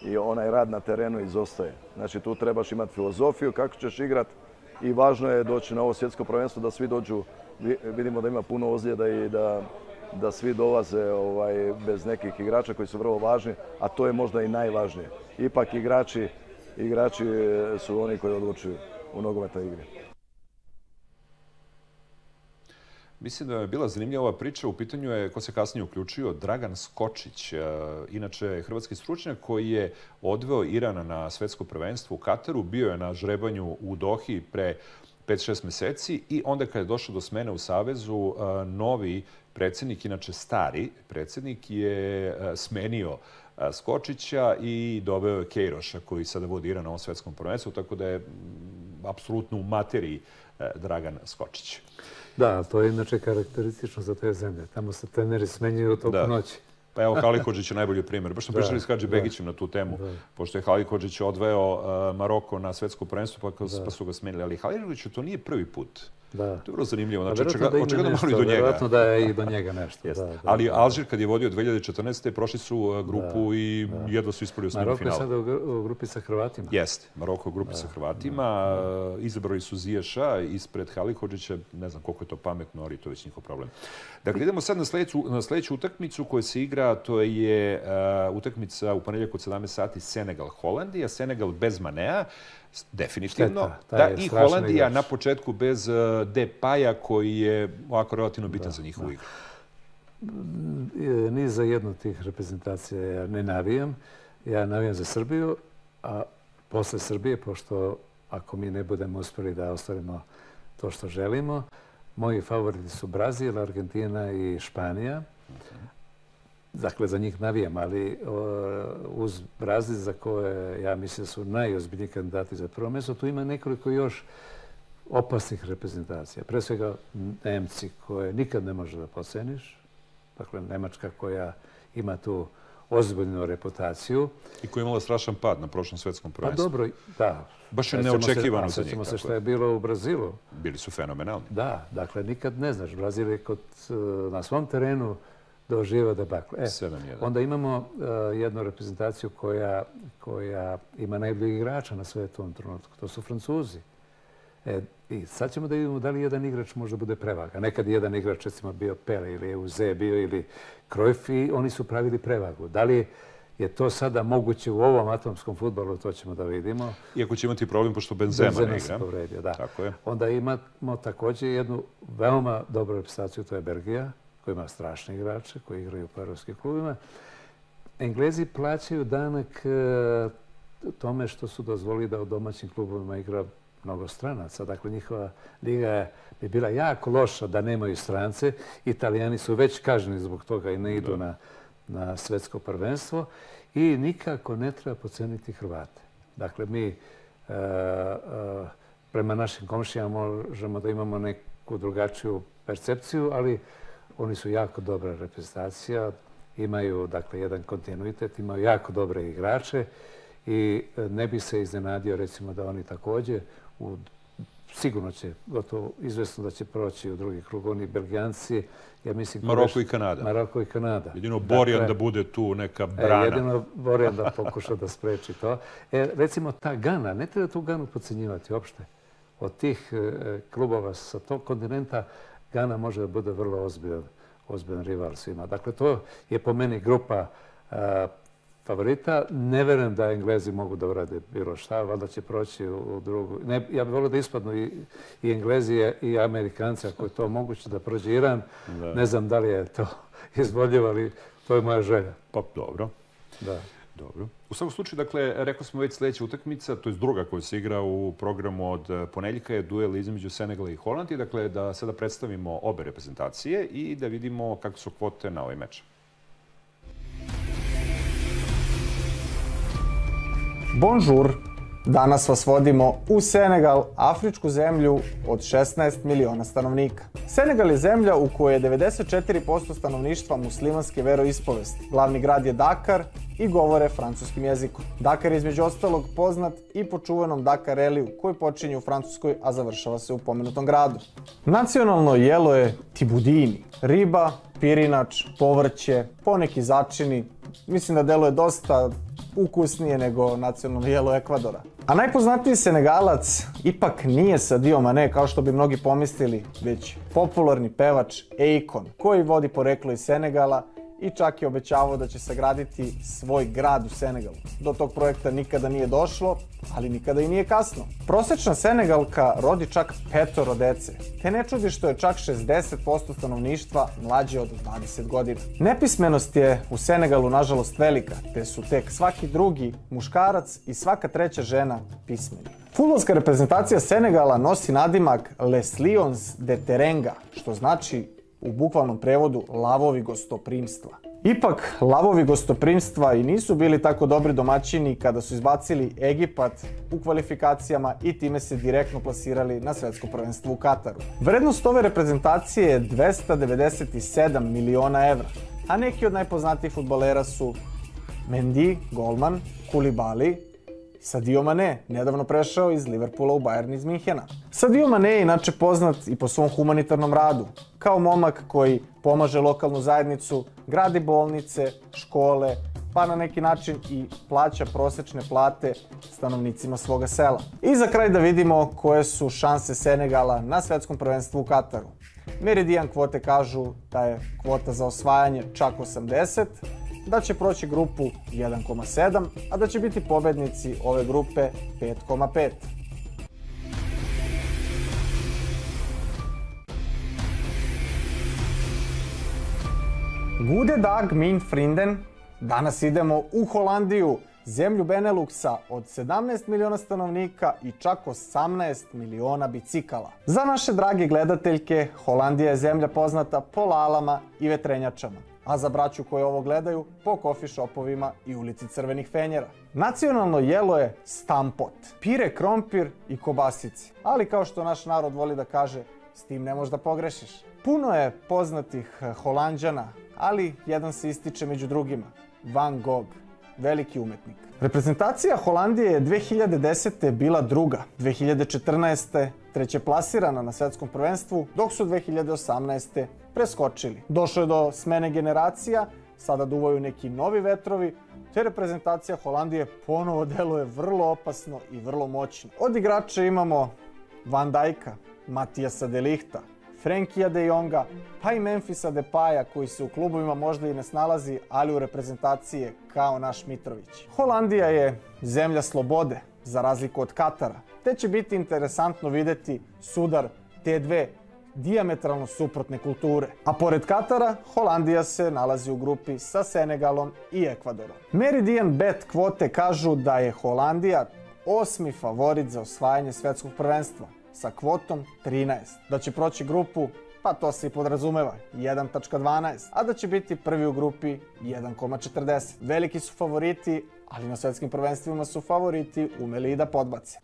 i onaj rad na terenu izostaje. Znači tu trebaš imati filozofiju kako ćeš igrat i važno je doći na ovo svjetsko prvenstvo da svi dođu, vi- vidimo da ima puno ozljeda i da, da svi dolaze ovaj, bez nekih igrača koji su vrlo važni, a to je možda i najvažnije. Ipak igrači, igrači e, su oni koji odlučuju u nogometnoj igri. Mislim da je bila zanimljiva ova priča. U pitanju je, ko se kasnije uključio, Dragan Skočić, e, inače hrvatski stručnjak koji je odveo Irana na svetsko prvenstvo u Kataru, bio je na žrebanju u Dohi pre 5-6 meseci i onda kada je došlo do smene u Savezu, e, novi predsednik, inače stari predsednik, je e, smenio Skočića i doveo je Kejroša koji sada vodi Iran na ovom svetskom prvenstvu, tako da je apsolutno u materiji Dragan Skočić. Da, to je inače karakteristično za te zemlje. Tamo se treneri smenjuju toku da. noći. Pa evo, Halikođić je najbolji primjer. Baš smo da, pričali s Hadži Begićem na tu temu, da. pošto je Halikođić odveo uh, Maroko na svetsko prvenstvo, pa, da. pa su ga smenili. Ali Halikođić to nije prvi put. Da. To je vrlo zanimljivo. Znači, očigledno, očigledno malo i do njega. Vjerojatno da je i do njega nešto. Da, da, Ali da. Alžir kad je vodio 2014. prošli su uh, grupu da, i da. jedva su ispali u smiru finala. Maroko je sada u grupi sa Hrvatima. Jeste, Maroko u grupi da, sa Hrvatima. Da. Uh, izabrali su Ziješa ispred Halikođića. Ne znam koliko je to pametno, ali to je već njihov problem. Dakle, idemo sad na sledeću, na sledeću utakmicu koja se igra, to je uh, utakmica u ponedjeljak od 17 sati Senegal-Holandija. Senegal bez Manea definitivno. Šteta, da, i Holandija igrač. na početku bez uh, Depaja koji je ovako relativno bitan da, za njihovu da. igru. Mm, ni za jednu tih reprezentacija ja ne navijam. Ja navijam za Srbiju, a posle Srbije, pošto ako mi ne budemo uspeli da ostvarimo to što želimo, moji favoriti su Brazil, Argentina i Španija. Dakle, za njih navijam, ali uz Brazil za koje ja mislim da su najozbiljniji kandidati za prvo mjesto, tu ima nekoliko još opasnih reprezentacija. Pre svega Nemci koje nikad ne može da poceniš. Dakle, Nemačka koja ima tu ozbiljnu reputaciju. I koja je imala strašan pad na prošlom svetskom pa prvenstvu. Pa dobro, da. Baš je neočekivano za njih. Sećamo se što je bilo u Brazilu. Bili su fenomenalni. Da, dakle, nikad ne znaš. Brazil je kod, na svom terenu doživa debakl. E, onda imamo uh, jednu reprezentaciju koja, koja ima najboljeg igrača na svetu u ovom trenutku. To su Francuzi. E, I sad ćemo da vidimo da li jedan igrač može bude prevaga. Nekad jedan igrač, recimo, bio Pele ili Euze bio ili Cruyff i oni su pravili prevagu. Da li je to sada moguće u ovom atomskom futbolu, to ćemo da vidimo. Iako će imati problem, pošto Benzema, Benzema ne igra. se povredio, da. Tako je. Onda imamo također jednu veoma dobru reprezentaciju, to je Belgija, koji ima strašne igrače, koji igraju u evropskim klubima. Englezi plaćaju danak e, tome što su dozvolili da u domaćim klubovima igra mnogo stranaca. Dakle, njihova liga bi bila jako loša da nemaju strance. Italijani su već kaženi zbog toga i ne idu na, na svetsko prvenstvo. I nikako ne treba poceniti Hrvate. Dakle, mi e, prema našim komšijama možemo da imamo neku drugačiju percepciju, ali oni su jako dobra reprezentacija, imaju dakle jedan kontinuitet, imaju jako dobre igrače i e, ne bi se iznenadio recimo da oni također u sigurno će, gotovo izvesno da će proći u drugi krug. Oni Belgijanci, ja mislim... Maroko i Kanada. Maroko i Kanada. Jedino Borjan dakle, da bude tu neka e, brana. Jedino Borjan da pokuša da spreči to. E, recimo, ta Gana, ne treba tu Ganu pocenjivati uopšte. Od tih e, klubova sa tog kontinenta, Gana može da bude vrlo ozbiljan, ozbiljan rival svima. Dakle, to je po meni grupa a, favorita. Ne verujem da Englezi mogu da urade bilo šta, valjda će proći u, drugu. Ne, ja bih volio da ispadnu i, i Englezi i Amerikanci, ako je to moguće da prođe Iran. Da. Ne znam da li je to izvodljivo, ali to je moja želja. Pa dobro. Da. Dobro. U svakom slučaju, dakle, rekao smo već sljedeća utakmica, to je druga koja se igra u programu od eh, ponedjeljka, je duel između Senegala i Holandije. Dakle, da sada predstavimo obe reprezentacije i da vidimo kako su kvote na ovaj meč. Bonjour! Danas vas vodimo u Senegal, afričku zemlju od 16 miliona stanovnika. Senegal je zemlja u kojoj je 94% stanovništva muslimanske veroispovesti. Glavni grad je Dakar i govore francuskim jezikom. Dakar je između ostalog poznat i po čuvenom Dakar Reliju koji počinje u Francuskoj, a završava se u pomenutom gradu. Nacionalno jelo je tibudini, riba, pirinač, povrće, poneki začini. Mislim da deluje dosta ukusnije nego nacionalno jelo Ekvadora. A najpoznatiji Senegalac ipak nije Sadio Mane kao što bi mnogi pomislili, već popularni pevač Akon, koji vodi poreklo iz Senegala i čak je obećavao da će sagraditi svoj grad u Senegalu. Do tog projekta nikada nije došlo, ali nikada i nije kasno. Prosečna Senegalka rodi čak petoro dece, te ne čudi što je čak 60% stanovništva mlađe od 20 godina. Nepismenost je u Senegalu nažalost velika, te su tek svaki drugi muškarac i svaka treća žena pismeni. Futbolska reprezentacija Senegala nosi nadimak Les Lions de Terenga, što znači u bukvalnom prevodu lavovi gostoprimstva. Ipak, lavovi gostoprimstva i nisu bili tako dobri domaćini kada su izbacili Egipat u kvalifikacijama i time se direktno plasirali na svetsko prvenstvo u Kataru. Vrednost ove reprezentacije je 297 miliona evra, a neki od najpoznatijih futbolera su Mendy, Golman, Kulibali, Sadio Mane, nedavno prešao iz Liverpoola u Bayern iz Minhena. Sadio Mane je inače poznat i po svom humanitarnom radu, kao momak koji pomaže lokalnu zajednicu, gradi bolnice, škole, pa na neki način i plaća prosečne plate stanovnicima svoga sela. I za kraj da vidimo koje su šanse Senegala na svetskom prvenstvu u Kataru. Meridian kvote kažu da je kvota za osvajanje čak 80, da će proći grupu 1,7, a da će biti pobednici ove grupe 5,5. Gute Dag min Frinden, danas idemo u Holandiju, zemlju Beneluxa od 17 miliona stanovnika i čak 18 miliona bicikala. Za naše drage gledateljke, Holandija je zemlja poznata po lalama i vetrenjačama a za braću koje ovo gledaju po kofi shopovima i ulici Crvenih fenjera. Nacionalno jelo je stampot, pire krompir i kobasice. Ali kao što naš narod voli da kaže, s tim ne možeš da pogrešiš. Puno je poznatih eh, Holandjana, ali jedan se ističe među drugima, Van Gogh, veliki umetnik. Reprezentacija Holandije je 2010. bila druga, 2014. treće plasirana na svetskom prvenstvu, dok su 2018 preskočili. Došlo je do smene generacija, sada duvaju neki novi vetrovi, te reprezentacija Holandije ponovo deluje vrlo opasno i vrlo moćno. Od igrača imamo Van Dijka, Matijasa Delihta, Frenkija de Jonga, pa i Memfisa Depaja koji se u klubovima možda i ne snalazi, ali u reprezentaciji je kao naš Mitrović. Holandija je zemlja slobode, za razliku od Katara, te će biti interesantno videti sudar te dve diametralno suprotne kulture. A pored Katara, Holandija se nalazi u grupi sa Senegalom i Ekvadorom. Meridian Bet kvote kažu da je Holandija osmi favorit za osvajanje svetskog prvenstva sa kvotom 13. Da će proći grupu pa to se i podrazumeva, 1.12, a da će biti prvi u grupi 1.40. Veliki su favoriti, ali na svetskim prvenstvima su favoriti umeli i da podbace.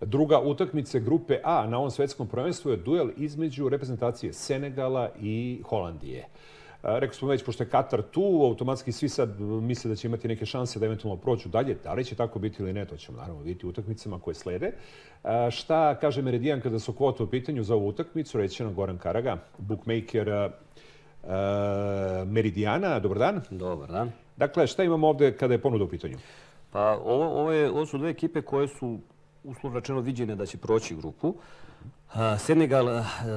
Druga utakmica grupe A na ovom svetskom prvenstvu je duel između reprezentacije Senegala i Holandije. Rekao smo već, pošto je Katar tu, automatski svi sad misle da će imati neke šanse da eventualno proću dalje. Da li će tako biti ili ne, to ćemo naravno vidjeti u utakmicama koje slede. Šta kaže Meridijan kada su kvote u pitanju za ovu utakmicu? Reći nam Goran Karaga, bookmaker Meridijana. Dobar dan. Dobar dan. Dakle, šta imamo ovde kada je ponuda u pitanju? Pa ovo, ovo, je, ovo su dve ekipe koje su uslovno rečeno viđene da će proći grupu. Senegal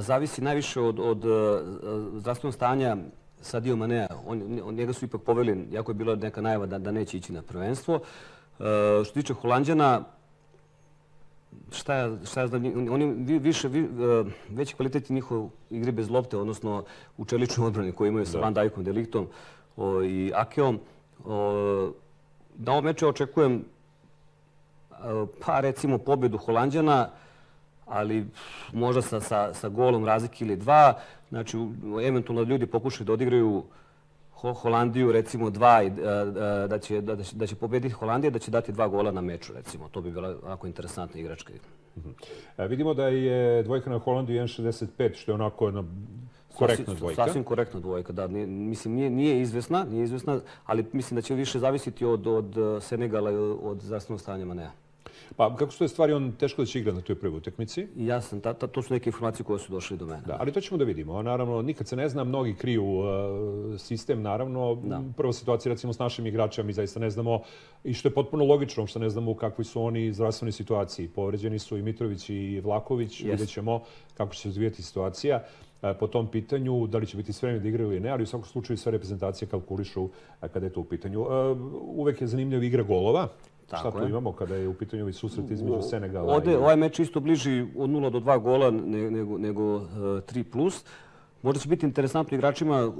zavisi najviše od, od zdravstvenog stanja Sadio Manea. On, on, njega su ipak poveli, jako je bila neka najava da, da neće ići na prvenstvo. Što tiče Holandjana, šta ja, šta ja znam, oni više, vi, veći kvalitet njihov igre bez lopte, odnosno u čeličnoj odbrani koji imaju sa Van Dijkom, Deliktom o, i Akeom. O, na ovom meču očekujem pa recimo pobedu Holandjana, ali možda sa, sa, sa golom razlike ili dva. Znači, eventualno ljudi pokušaju da odigraju Holandiju, recimo dva, da će, da, će, da će pobediti Holandija, da će dati dva gola na meču, recimo. To bi bila onako interesantna igračka. Uh -huh. e, vidimo da je dvojka na Holandiju 1.65, što je onako jedna korektna dvojka. Sasvim korektna dvojka, da. Nije, mislim, nije, nije izvesna, nije izvesna, ali mislim da će više zavisiti od, od Senegala i od zdravstvenog stanja Manea. Pa kako su te stvari, on teško da će igra na toj prvoj utakmici? Jasno, ta, ta, to su neke informacije koje su došle do mene. Da, ali to ćemo da vidimo. Naravno, nikad se ne zna, mnogi kriju uh, sistem, naravno. Da. Prva situacija, recimo, s našim igračima, mi zaista ne znamo, i što je potpuno logično, što ne znamo u kakvoj su oni zdravstvenoj situaciji. Povređeni su i Mitrović i Vlaković, yes. vidjet ćemo kako će se razvijati situacija uh, po tom pitanju, da li će biti spremni da igraju ili ne, ali u svakom slučaju sve reprezentacije kalkulišu uh, kada je to u pitanju. Uvek je zanimljiva igra golova, Tako Šta tu je. imamo kada je u pitanju ovaj susret između Senegala Ode, i... Ovaj meč isto bliži od 0 do 2 gola nego, nego uh, 3+. Plus. Možda će biti interesantno igračima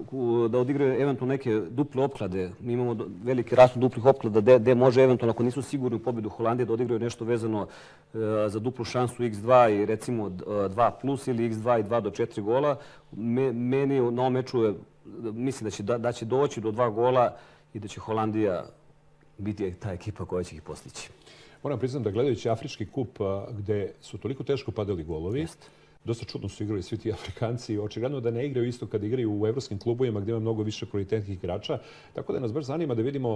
da odigraju eventualno neke duple opklade. Mi imamo veliki rast duplih opklada gde može eventualno, ako nisu sigurni u pobedu Holandije, da odigraju nešto vezano e, za duplu šansu x2 i recimo 2 plus ili x2 i 2 do 4 gola. Meni na ovom meču je, mislim da će, da će doći do dva gola i da će Holandija biti ta ekipa koja će ih postići. Moram priznam da gledajući Afrički kup gde su toliko teško padali golovi, Jest dosta čudno su igrali svi ti Afrikanci. Očigledno da ne igraju isto kad igraju u evropskim klubovima gdje ima mnogo više kvalitetnih igrača. Tako da nas baš zanima da vidimo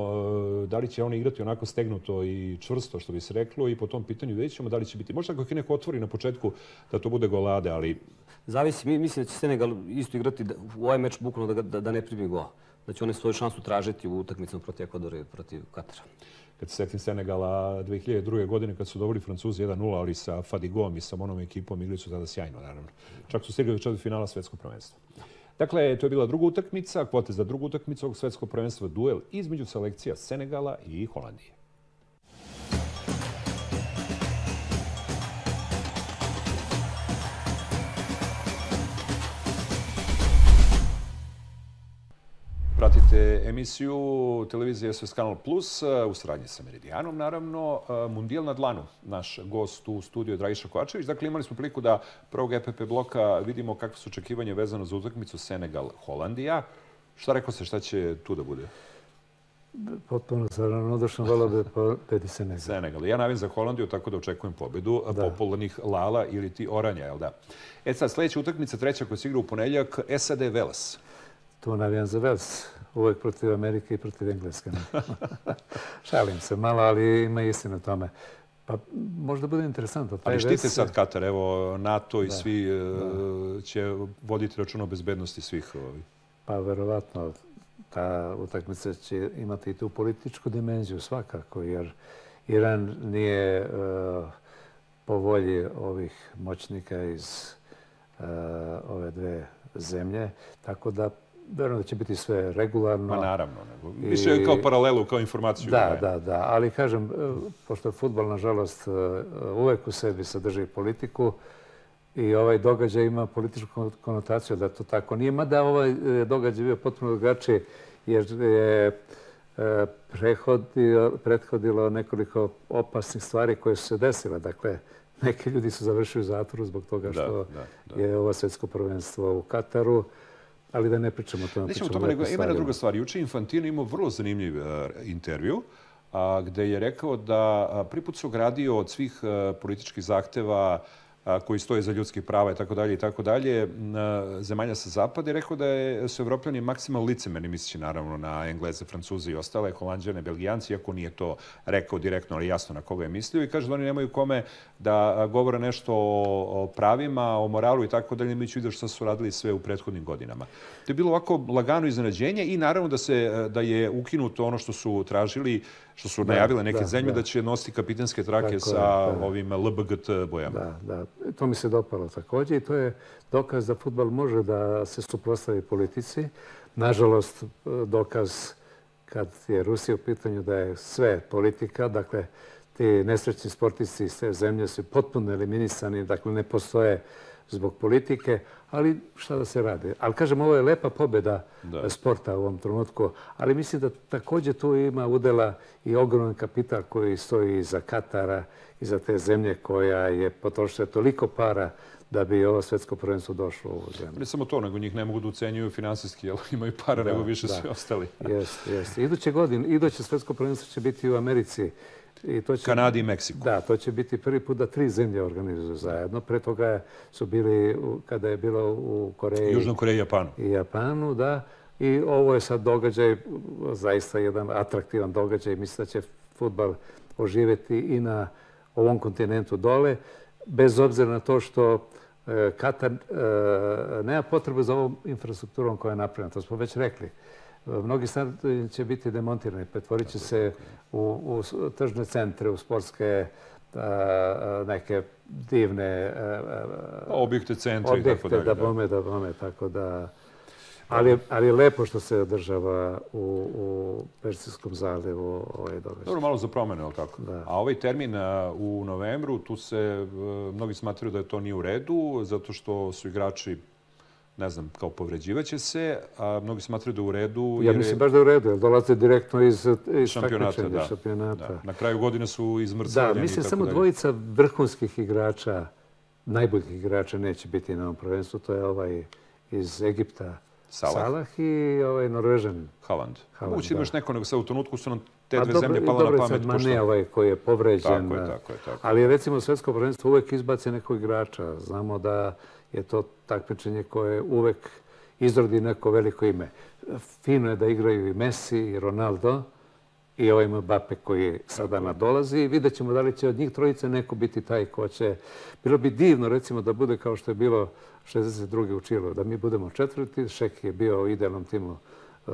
da li će oni igrati onako stegnuto i čvrsto, što bi se reklo, i po tom pitanju vidjet ćemo da li će biti. Možda ako ih neko otvori na početku da to bude golade, ali... Zavisi, mi mislim da će Senegal isto igrati u ovaj meč bukvalno da, da, da ne primi go. Da će oni svoju šansu tražiti u utakmicama protiv Ekvadora i protiv Katara kad se setim Senegala 2002. godine kad su dobili Francuzi 1-0, ali sa Fadigom i sa onom ekipom igrali su tada sjajno, naravno. Čak su stigli do četvrtog finala svetskog prvenstva. Dakle, to je bila druga utakmica, kvote za drugu utakmicu ovog svetskog prvenstva, duel između selekcija Senegala i Holandije. Pratite emisiju televizije SOS Kanal Plus uh, u sradnji sa Meridijanom, naravno. Uh, Mundijel na dlanu, naš gost u studiju Dragiša Kovačević. Dakle, imali smo priliku da prvog EPP bloka vidimo kakve su očekivanje vezano za utakmicu Senegal-Holandija. Šta rekao se, šta će tu da bude? Potpuno sa ravnodušno volao da pobedi Senegal. Senegal. Ja navim za Holandiju, tako da očekujem pobedu da. popularnih Lala ili ti Oranja, jel da? E sad, sledeća utakmica, treća koja se igra u ponedljak, SAD Velas. Tu navijam za Vels, uvek protiv Amerike i protiv Engleske. Šalim se malo, ali ima istina tome. Pa možda bude interesantno. Ali štite sad Katar, evo NATO i svi e, će voditi račun o bezbednosti svih. Pa verovatno ta utakmica će imati i tu političku dimenziju svakako, jer Iran nije e, po volji ovih moćnika iz e, ove dve zemlje, tako da Verujem da će biti sve regularno. Ma naravno. Nego. Više kao paralelu, kao informaciju. Da, da, da. Ali kažem, e, pošto je futbol, nažalost, e, uvek u sebi sadrži politiku i ovaj događaj ima političku konotaciju da to tako nije. Mada ovaj e, događaj bio potpuno drugačiji jer je prethodilo nekoliko opasnih stvari koje su se desile. Dakle, neki ljudi su završili u zatvoru zbog toga što da, da, da. je ovo svetsko prvenstvo u Kataru. Ali da ne pričamo o tome. Nećemo o tome, nego ima jedna druga stvar. Juče Infantino imao vrlo zanimljiv uh, intervju a, gde je rekao da prvi put se ogradio od svih uh, političkih zahteva koji stoje za ljudske prava i tako dalje i tako dalje, zemalja sa zapada i rekao da je, su evropljani maksimalno licemerni, misleći naravno na Engleze, Francuze i ostale, Holandjane, Belgijanci, iako nije to rekao direktno, ali jasno na koga je mislio i kaže da oni nemaju kome da govore nešto o, pravima, o moralu i tako dalje, mi ću vidio što su radili sve u prethodnim godinama. To je bilo ovako lagano iznenađenje i naravno da, se, da je ukinuto ono što su tražili što su najavile neke zemlje da. će nositi kapitanske trake sa ovim LBGT bojama. Da, da. To mi se dopalo takođe i to je dokaz da futbal može da se suprostavi politici. Nažalost, dokaz kad je Rusija u pitanju da je sve politika, dakle, ti nesrećni sportisti iz te zemlje su potpuno eliminisani, dakle, ne postoje zbog politike, ali šta da se radi. Ali kažem, ovo je lepa pobjeda sporta u ovom trenutku, ali mislim da takođe tu ima udela i ogroman kapital koji stoji iza Katara, iza te zemlje koja je potrošila toliko para da bi ovo svetsko prvenstvo došlo u ovu zemlju. Ne samo to, nego njih ne mogu da ucenjuju finansijski, jer imaju para nego više svi ostali. Jeste, jeste. Iduće godine, iduće svetsko prvenstvo će biti u Americi I to će, Kanadi i Meksiku. Da, to će biti prvi put da tri zemlje organizuju zajedno. Pre toga su bili, kada je bilo u Koreji... Južnoj Koreji i Japanu. I Japanu, da. I ovo je sad događaj, zaista jedan atraktivan događaj. Mislim da će futbal oživeti i na ovom kontinentu dole, bez obzira na to što e, Katar e, nema potrebe za ovom infrastrukturom koja je napravljena. To smo već rekli. Mnogi stadioni će biti demontirani, pretvorit će se u, u tržne centre, u sportske neke divne objekte, centre objekte, i tako dalje. Da bome, da bome, tako da... Ali, ali je lepo što se održava u, u Persijskom zalivu ovaj događaj. Dobro, malo za promene, ali tako? Da. A ovaj termin u novembru, tu se mnogi smatruju da je to nije u redu, zato što su igrači ne znam, kao povređivaće se, a mnogi smatraju da u redu. Ja mislim baš da u redu, jer dolaze direktno iz, iz šampionata. Da. šampionata. Da. Na kraju godine su izmrcavljeni. Da, mislim samo dalje. dvojica vrhunskih igrača, najboljih igrača neće biti na ovom prvenstvu. To je ovaj iz Egipta, Salah, Salah i ovaj Norvežan. Haaland. Moguće da. imaš neko, nego sa u trenutku su nam te dve zemlje pala na pamet. Dobro, sad ovaj koji je povređen. Tako je, tako je. Tako. Ali recimo svetsko prvenstvo uvek izbaci nekog igrača. Znamo da je to takmičenje koje uvek izrodi neko veliko ime. Fino je da igraju i Messi i Ronaldo i ovaj Mbappe koji sada nadolazi. Vidjet ćemo da li će od njih trojice neko biti taj ko će... Bilo bi divno recimo da bude kao što je bilo 62. u Čilu, da mi budemo četvrti. Šek je bio u idealnom timu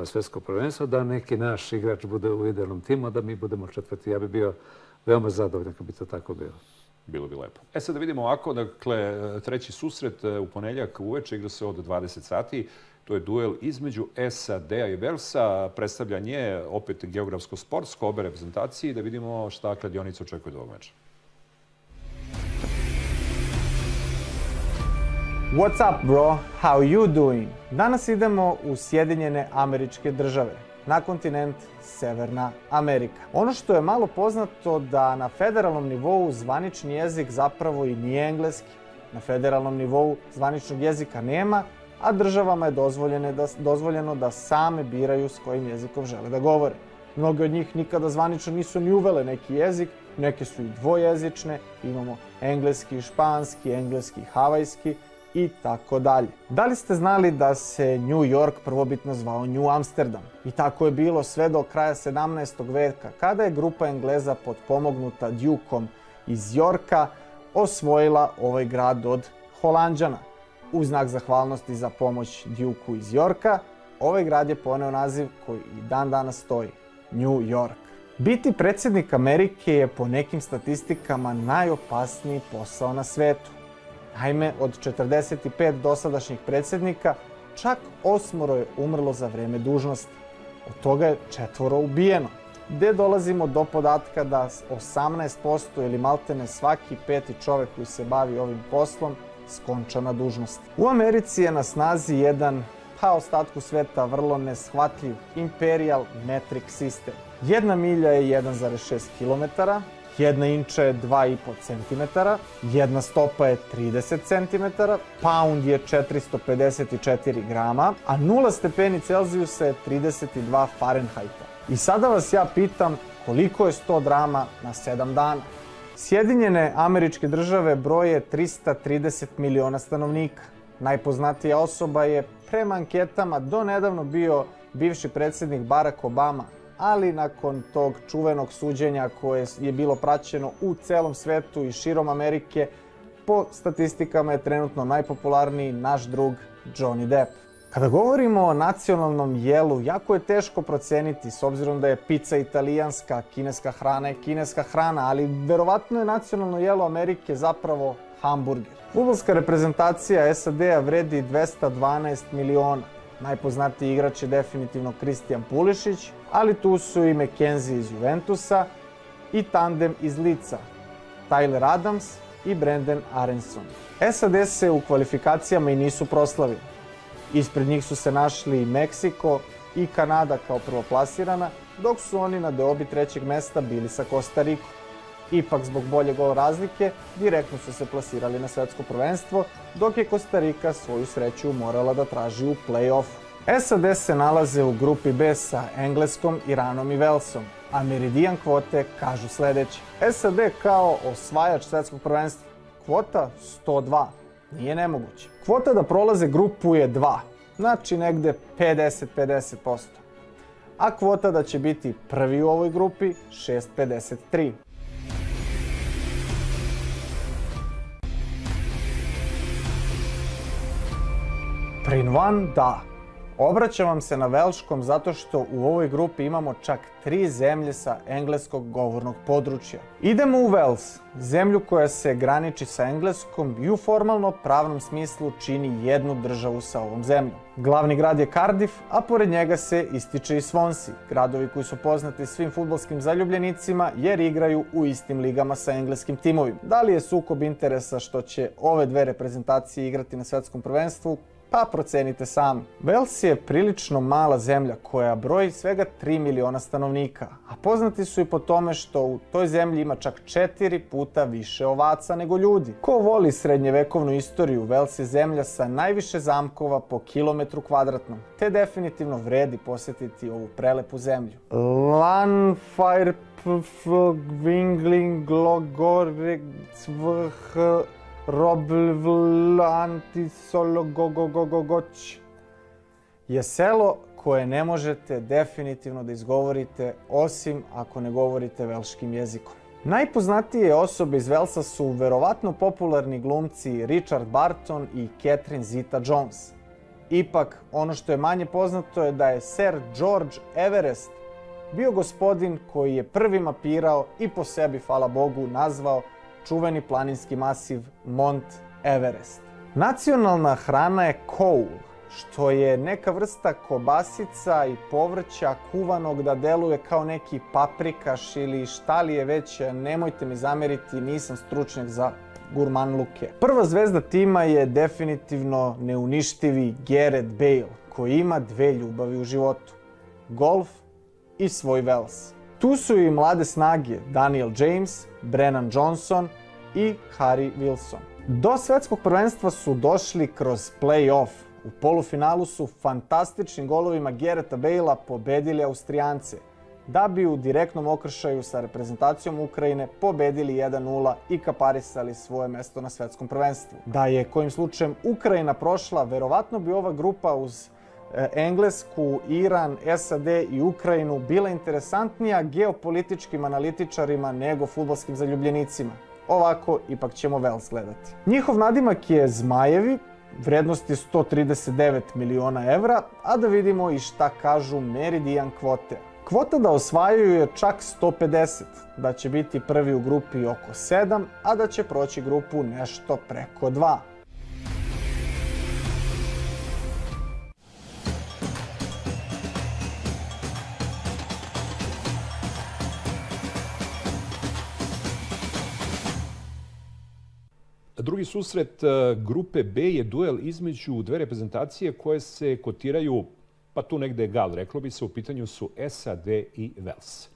svetskog prvenstva, da neki naš igrač bude u idealnom timu, da mi budemo četvrti. Ja bi bio veoma zadovoljan kad bi to tako bilo. Bilo bi lepo. E sad da vidimo ovako, dakle, treći susret e, u ponedljak uveče igra se od 20 sati. To je duel između SAD-a i Velsa. Predstavljanje, opet geografsko-sportsko, obe reprezentacije da vidimo šta kladionica očekuje od ovog meča. What's up, bro? How you doing? Danas idemo u Sjedinjene američke države, na kontinent Severna Amerika. Ono što je malo poznato da na federalnom nivou zvanični jezik zapravo i nije engleski. Na federalnom nivou zvaničnog jezika nema, a državama je dozvoljeno da, dozvoljeno da same biraju s kojim jezikom žele da govore. Mnoge od njih nikada zvanično nisu ni uvele neki jezik, neke su i dvojezične, imamo engleski, španski, engleski, havajski, i tako dalje. Da li ste znali da se New York prvobitno zvao New Amsterdam? I tako je bilo sve do kraja 17. veka, kada je grupa Engleza podpomognuta Dukom iz Jorka osvojila ovaj grad od Holandjana. U znak zahvalnosti za pomoć Duku iz Jorka, ovaj grad je poneo naziv koji i dan danas stoji, New York. Biti predsjednik Amerike je po nekim statistikama najopasniji posao na svetu. Naime, od 45 dosadašnjih predsjednika, čak osmoro je umrlo za vreme dužnosti. Od toga je četvoro ubijeno. Gde dolazimo do podatka da 18% ili maltene svaki peti čovek koji se bavi ovim poslom skonča na dužnosti. U Americi je na snazi jedan, pa ostatku sveta, vrlo neshvatljiv imperial metric sistem. Jedna milja je 1,6 km, Jedna inča je 2,5 cm, jedna stopa je 30 cm, pound je 454 grama, a 0 stepeni Celzijusa je 32 Fahrenheita. I sada vas ja pitam koliko je 100 drama na 7 dana? Sjedinjene američke države broje 330 miliona stanovnika. Najpoznatija osoba je prema anketama do nedavno bio bivši predsjednik Barack Obama, ali nakon tog čuvenog suđenja koje je bilo praćeno u celom svetu i širom Amerike, po statistikama je trenutno najpopularniji naš drug Johnny Depp. Kada govorimo o nacionalnom jelu, jako je teško proceniti s obzirom da je pizza italijanska, kineska hrana je kineska hrana, ali verovatno je nacionalno jelo Amerike zapravo hamburger. Futbolska reprezentacija SAD-a vredi 212 miliona. Najpoznatiji igrač je definitivno Kristijan Pulišić, ali tu su i McKenzie iz Juventusa i tandem iz Lica, Tyler Adams i Brandon Aronson. SAD se u kvalifikacijama i nisu proslavili. Ispred njih su se našli i Meksiko i Kanada kao prvoplasirana, dok su oni na deobi trećeg mesta bili sa Costa Rikom. Ipak, zbog bolje gol razlike, direktno su se plasirali na svetsko prvenstvo, dok je Costa Rika svoju sreću morala da traži u play-offu. SAD se nalaze u grupi B sa Engleskom, Iranom i Velsom, a meridijan kvote kažu sledeće. SAD kao osvajač svetskog prvenstva, kvota 102, nije nemoguće. Kvota da prolaze grupu je 2, znači negde 50-50%. A kvota da će biti prvi u ovoj grupi 6,53. Prin van da, Obraćam vam se na velškom zato što u ovoj grupi imamo čak tri zemlje sa engleskog govornog područja. Idemo u Wales, zemlju koja se graniči sa engleskom i u formalno pravnom smislu čini jednu državu sa ovom zemljom. Glavni grad je Cardiff, a pored njega se ističe i Swansea, gradovi koji su poznati svim futbolskim zaljubljenicima jer igraju u istim ligama sa engleskim timovima. Da li je sukob interesa što će ove dve reprezentacije igrati na svetskom prvenstvu? Pa procenite sami. Wales je prilično mala zemlja koja broji svega 3 miliona stanovnika, a poznati su i po tome što u toj zemlji ima čak četiri puta više ovaca nego ljudi. Ko voli srednjevekovnu istoriju, Wales je zemlja sa najviše zamkova po kilometru kvadratnom, te definitivno vredi posjetiti ovu prelepu zemlju. Lanfire Wingling Glogoreg Cvh Roblvlantisologogogogogoć je selo koje ne možete definitivno da izgovorite osim ako ne govorite velškim jezikom. Najpoznatije osobe iz Velsa su verovatno popularni glumci Richard Barton i Catherine Zeta-Jones. Ipak, ono što je manje poznato je da je Sir George Everest bio gospodin koji je prvi mapirao i po sebi, hvala Bogu, nazvao čuveni planinski masiv Mont Everest. Nacionalna hrana je koul, što je neka vrsta kobasica i povrća kuvanog da deluje kao neki paprikaš ili šta li je već, nemojte mi zameriti, nisam stručnjak za gurmanluke. Prva zvezda tima je definitivno neuništivi Gareth Bale, koji ima dve ljubavi u životu. Golf i svoj Vels. Tu su i mlade snage Daniel James, Brennan Johnson i Harry Wilson. Do svetskog prvenstva su došli kroz play-off. U polufinalu su fantastičnim golovima Gereta Bale-a pobedili Austrijance, da bi u direktnom okršaju sa reprezentacijom Ukrajine pobedili 1-0 i kaparisali svoje mesto na svetskom prvenstvu. Da je kojim slučajem Ukrajina prošla, verovatno bi ova grupa uz Englesku, Iran, SAD i Ukrajinu bila interesantnija geopolitičkim analitičarima nego futbolskim zaljubljenicima. Ovako, ipak ćemo Vels gledati. Njihov nadimak je Zmajevi, vrednost je 139 miliona evra, a da vidimo i šta kažu Meridian kvote. Kvota da osvajaju je čak 150, da će biti prvi u grupi oko 7, a da će proći grupu nešto preko 2. Drugi susret e, grupe B je duel između dve reprezentacije koje se kotiraju, pa tu negde je gal, reklo bi se, u pitanju su SAD i Vels.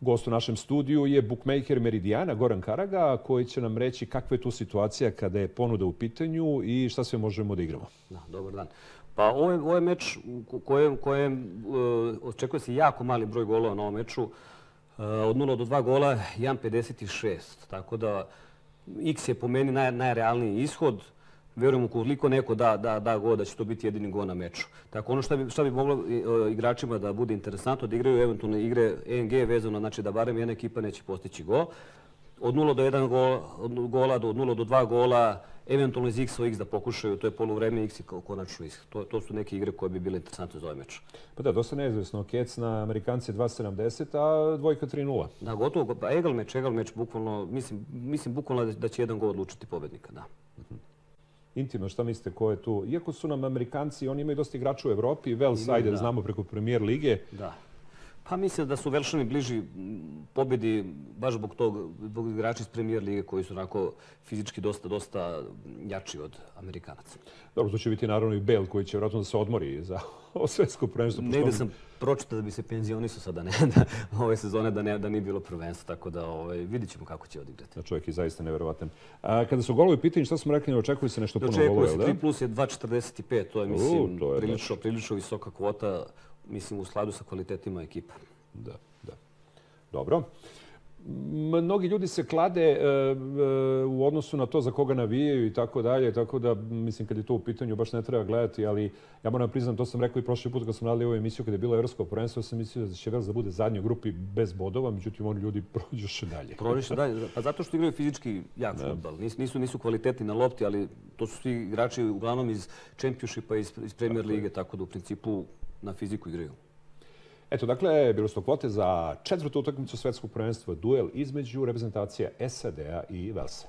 Gost u našem studiju je bookmaker Meridijana, Goran Karaga, koji će nam reći kakva je tu situacija kada je ponuda u pitanju i šta sve možemo da igramo. Da, dobar dan. Pa ovo je, ovo je meč u kojem, kojem uh, očekuje se jako mali broj golova na ovom meču. Uh, od 0 do 2 gola 1,56. Tako da X je po meni naj, najrealniji ishod. Verujem ukoliko neko da, da, da go, da će to biti jedini go na meču. Tako ono što bi, šta bi moglo igračima da bude interesantno, da igraju eventualno igre ENG vezano, znači da barem jedna ekipa neće postići go. Od 0 do 1 gola, od gola do 0 do 2 gola, eventualno iz X o X da pokušaju, to je poluvreme X i konačno X. To, to su neke igre koje bi bile interesantne za ovaj meč. Pa da, dosta neizvesno. Kec na Amerikanci 2.70, a dvojka 3.0. Da, gotovo. Pa egal meč, egal meč, bukvalno, mislim, mislim bukvalno da, da će jedan gol odlučiti pobednika, da. Uh -huh. Intimno, šta mislite, ko je tu? Iako su nam Amerikanci, oni imaju dosta igrača u Evropi, Vels, ajde, da. znamo preko premier lige. Da. Pa mislim da su Velšani bliži pobedi baš zbog tog, zbog igrača iz premijer lige koji su onako fizički dosta, dosta jači od Amerikanaca. Dobro, to će biti naravno i Bale koji će vjerojatno da se odmori za svetsko prvenstvo. Negde sam pročitao da bi se penzionisao sada ne, da, ove sezone da, ne, da nije bilo prvenstva, tako da ovaj, vidit ćemo kako će odigrati. Da čovjek je zaista neverovatan. A, kada su golovi pitanje, šta smo rekli, ne očekuje se nešto puno golova, da? Očekuje se 3 plus je 2.45, to je, mislim, U, to je prilično, prilično visoka kvota mislim, u skladu sa kvalitetima ekipa. Da, da. Dobro. Mnogi ljudi se klade e, e, u odnosu na to za koga navijaju i tako dalje, tako da, mislim, kad je to u pitanju, baš ne treba gledati, ali ja moram priznam, to sam rekao i prošli put kad smo radili ovu emisiju, kada je bilo Evropsko prvenstvo, sam mislio da će Vels da bude zadnji u grupi bez bodova, međutim, oni ljudi prođu še dalje. Prođu še dalje, pa zato što igraju fizički jak futbal. Nisu, nisu, nisu kvalitetni na lopti, ali to su svi igrači uglavnom iz Championshipa, iz, iz Premier lige, tako da u principu na fiziku igraju. Eto, dakle, bilo su kvote za četvrtu utakmicu svetskog prvenstva, duel između reprezentacija SAD-a i Velsa.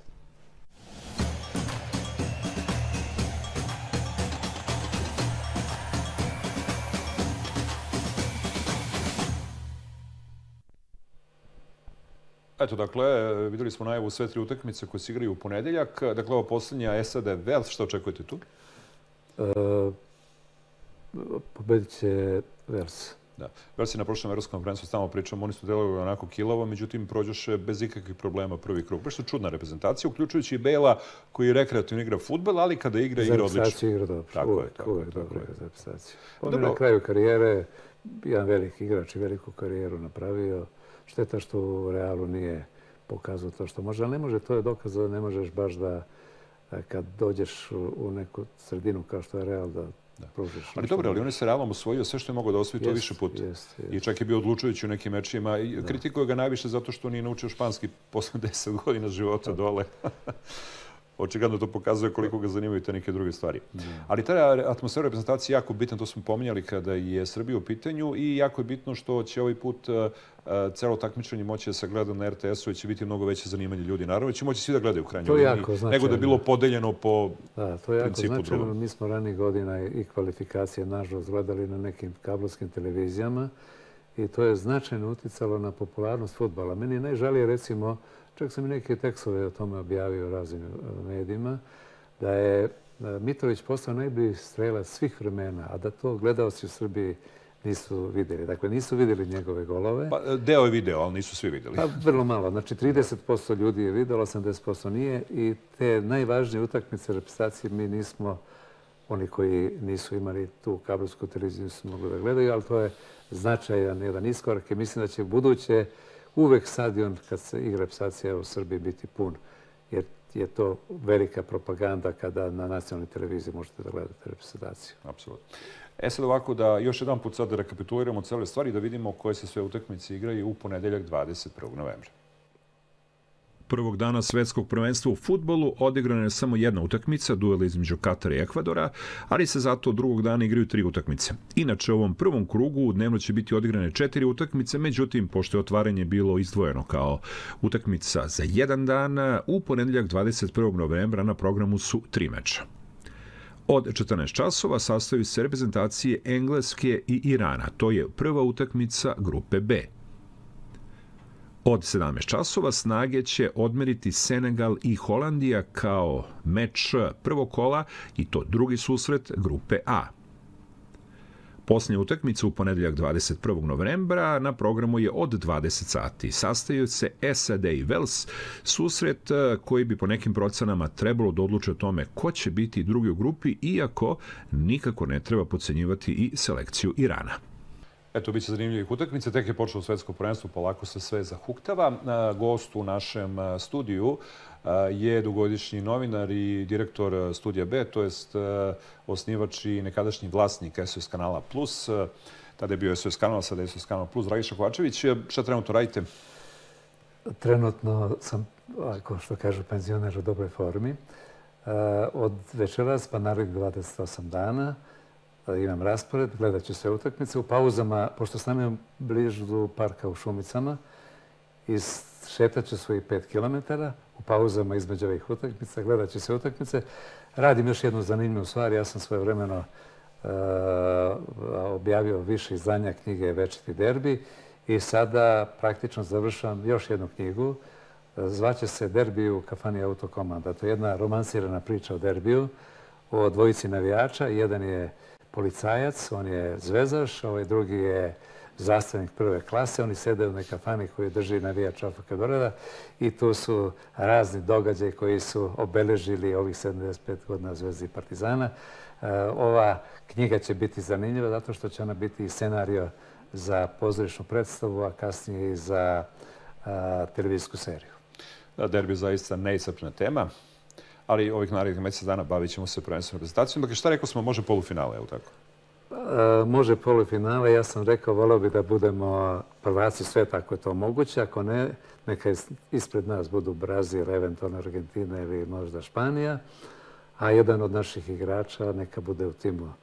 Eto, dakle, videli smo najavu sve tri utakmice koje se igraju u ponedeljak. Dakle, ovo posljednja SAD Vels, što očekujete tu? Pobedit će Vels. Da. Vels je na prošlom evropskom prvenstvu stalno pričamo, oni su delovali onako kilavo, međutim prođoše bez ikakvih problema prvi krug. Baš su čudna reprezentacija, uključujući i Bela koji rekreativno igra futbol, ali kada igra, igra odlično. Za igra dobro. Tako uvek, je, tako, uvek tako dobro je. za reprezentaciju. On je na kraju karijere jedan veliki igrač i veliku karijeru napravio. Šteta što u Realu nije pokazao to što može, ali ne može, to je dokaz da ne možeš baš da kad dođeš u neku sredinu kao što je Real, da da. Ali dobro, ali on je sa Realom osvojio sve što je mogao da osvoji to više puta. Jest, jest. I čak je bio odlučujući u nekim mečima. I da. kritikuje ga najviše zato što nije naučio španski posle 10 godina života dole. očigledno to pokazuje koliko ga zanimaju te neke druge stvari. Mm. Ali ta atmosfera reprezentacije je jako bitna, to smo pominjali kada je Srbija u pitanju i jako je bitno što će ovaj put uh, celo takmičenje moći da se gleda na RTS-u i će biti mnogo veće zanimanje ljudi. Naravno, će moći svi da gledaju u krajnjoj liniji, nego da je bilo podeljeno po da, to je jako principu. Mi smo ranih godina i kvalifikacije nažalost gledali na nekim kablovskim televizijama i to je značajno uticalo na popularnost futbala. Meni je najžalije, recimo, Čak sam i neke tekstove o tome objavio u raznim e, medijima, da je e, Mitrović postao najbolji strelac svih vremena, a da to gledalci u Srbiji nisu videli. Dakle, nisu videli njegove golove. Pa, e, deo je video, ali nisu svi videli. Pa, vrlo malo. Znači, 30% ljudi je videlo, 80% nije. I te najvažnije utakmice reprezentacije mi nismo, oni koji nisu imali tu kabelsku televiziju, nisu mogli da gledaju, ali to je značajan jedan iskorak i mislim da će buduće uvek stadion kad se igra psacija u Srbiji biti pun, jer je to velika propaganda kada na nacionalnoj televiziji možete da gledate reprezentaciju. Apsolutno. E sad ovako da još jedan put sad da rekapituliramo cele stvari, da vidimo koje se sve utakmice igraju u ponedeljak 21. novembra prvog dana svetskog prvenstva u futbolu odigrana je samo jedna utakmica, duel između Katara i Ekvadora, ali se zato drugog dana igraju tri utakmice. Inače, u ovom prvom krugu dnevno će biti odigrane četiri utakmice, međutim, pošto je otvaranje bilo izdvojeno kao utakmica za jedan dan, u ponedeljak 21. novembra na programu su tri meča. Od 14 časova sastaju se reprezentacije Engleske i Irana. To je prva utakmica grupe B. Od 17 časova snage će odmeriti Senegal i Holandija kao meč prvog kola i to drugi susret grupe A. Posljednja utakmica u ponedeljak 21. novembra na programu je od 20 sati. Sastaju se SAD i Wales, susret koji bi po nekim procenama trebalo da odluče o tome ko će biti drugi u grupi, iako nikako ne treba pocenjivati i selekciju Irana. Eto, bit će zanimljivih utakmica. Tek je počelo svetsko prvenstvo, polako se sve zahuktava. Gost u našem studiju je dugogodišnji novinar i direktor Studija B, to jest osnivač i nekadašnji vlasnik SOS kanala Plus. Tada je bio SOS kanal, sada je SOS kanal Plus. Dragiša Kovačević, šta trenutno radite? Trenutno sam, ako što kažu, penzioner u dobroj formi. Od večeras pa narednih 28 dana imam raspored, gledat ću sve utakmice. U pauzama, pošto stanem bližu parka u Šumicama, šetat ću svojih 5 km. U pauzama između ovih utakmica, gledat ću sve utakmice. Radim još jednu zanimljivu stvar. Ja sam svoje vremeno uh, objavio više izdanja knjige Večiti derbi i sada praktično završavam još jednu knjigu. Zvaće se Derbi u kafani autokomanda. To je jedna romansirana priča o derbiju, o dvojici navijača. Jedan je policajac, on je zvezaš, ovaj drugi je zastavnik prve klase. Oni sede u nekafani koji drži navijač Čofaka Dorada i tu su razni događaji koji su obeležili ovih 75 godina Zvezdi Partizana. E, ova knjiga će biti zanimljiva zato što će ona biti scenario za pozorišnu predstavu, a kasnije i za televizijsku seriju. Derbi zaista neisapna tema ali ovih narednih mjesec dana bavit ćemo se prvenstveno reprezentacijom. Dakle, šta rekao smo, može polufinale, je li tako? E, može polufinale. Ja sam rekao, volio bi da budemo prvaci sve tako je to moguće. Ako ne, neka ispred nas budu Brazil, eventualno Argentina ili možda Španija. A jedan od naših igrača neka bude u timu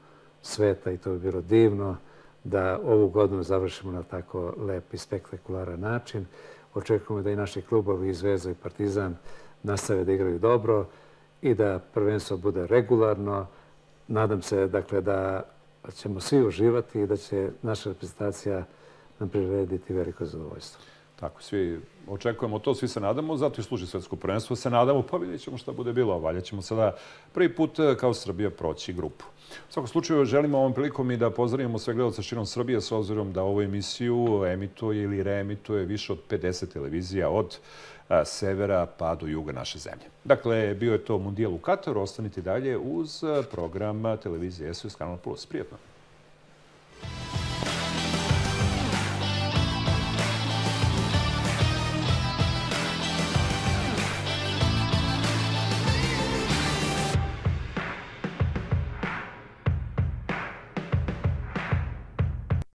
sveta i to bi bilo divno da ovu godinu završimo na tako lep i spektakularan način. Očekujemo da i naši klubovi, Zvezda i Partizan, nastave da igraju dobro i da prvenstvo bude regularno. Nadam se dakle, da ćemo svi uživati i da će naša reprezentacija nam prirediti veliko zadovoljstvo. Tako, svi očekujemo to, svi se nadamo, zato i služi svetsko prvenstvo, se nadamo, pa vidjet ćemo šta bude bilo, valja ćemo sada prvi put e, kao Srbija proći grupu. U svakom slučaju želimo ovom prilikom i da pozdravimo sve gledalce širom Srbije s obzirom da ovu emisiju emituje ili reemituje više od 50 televizija od a, severa pa do juga naše zemlje. Dakle, bio je to Mundijal u Kataru, ostanite dalje uz program televizije SOS Kanal Plus. Prijetno!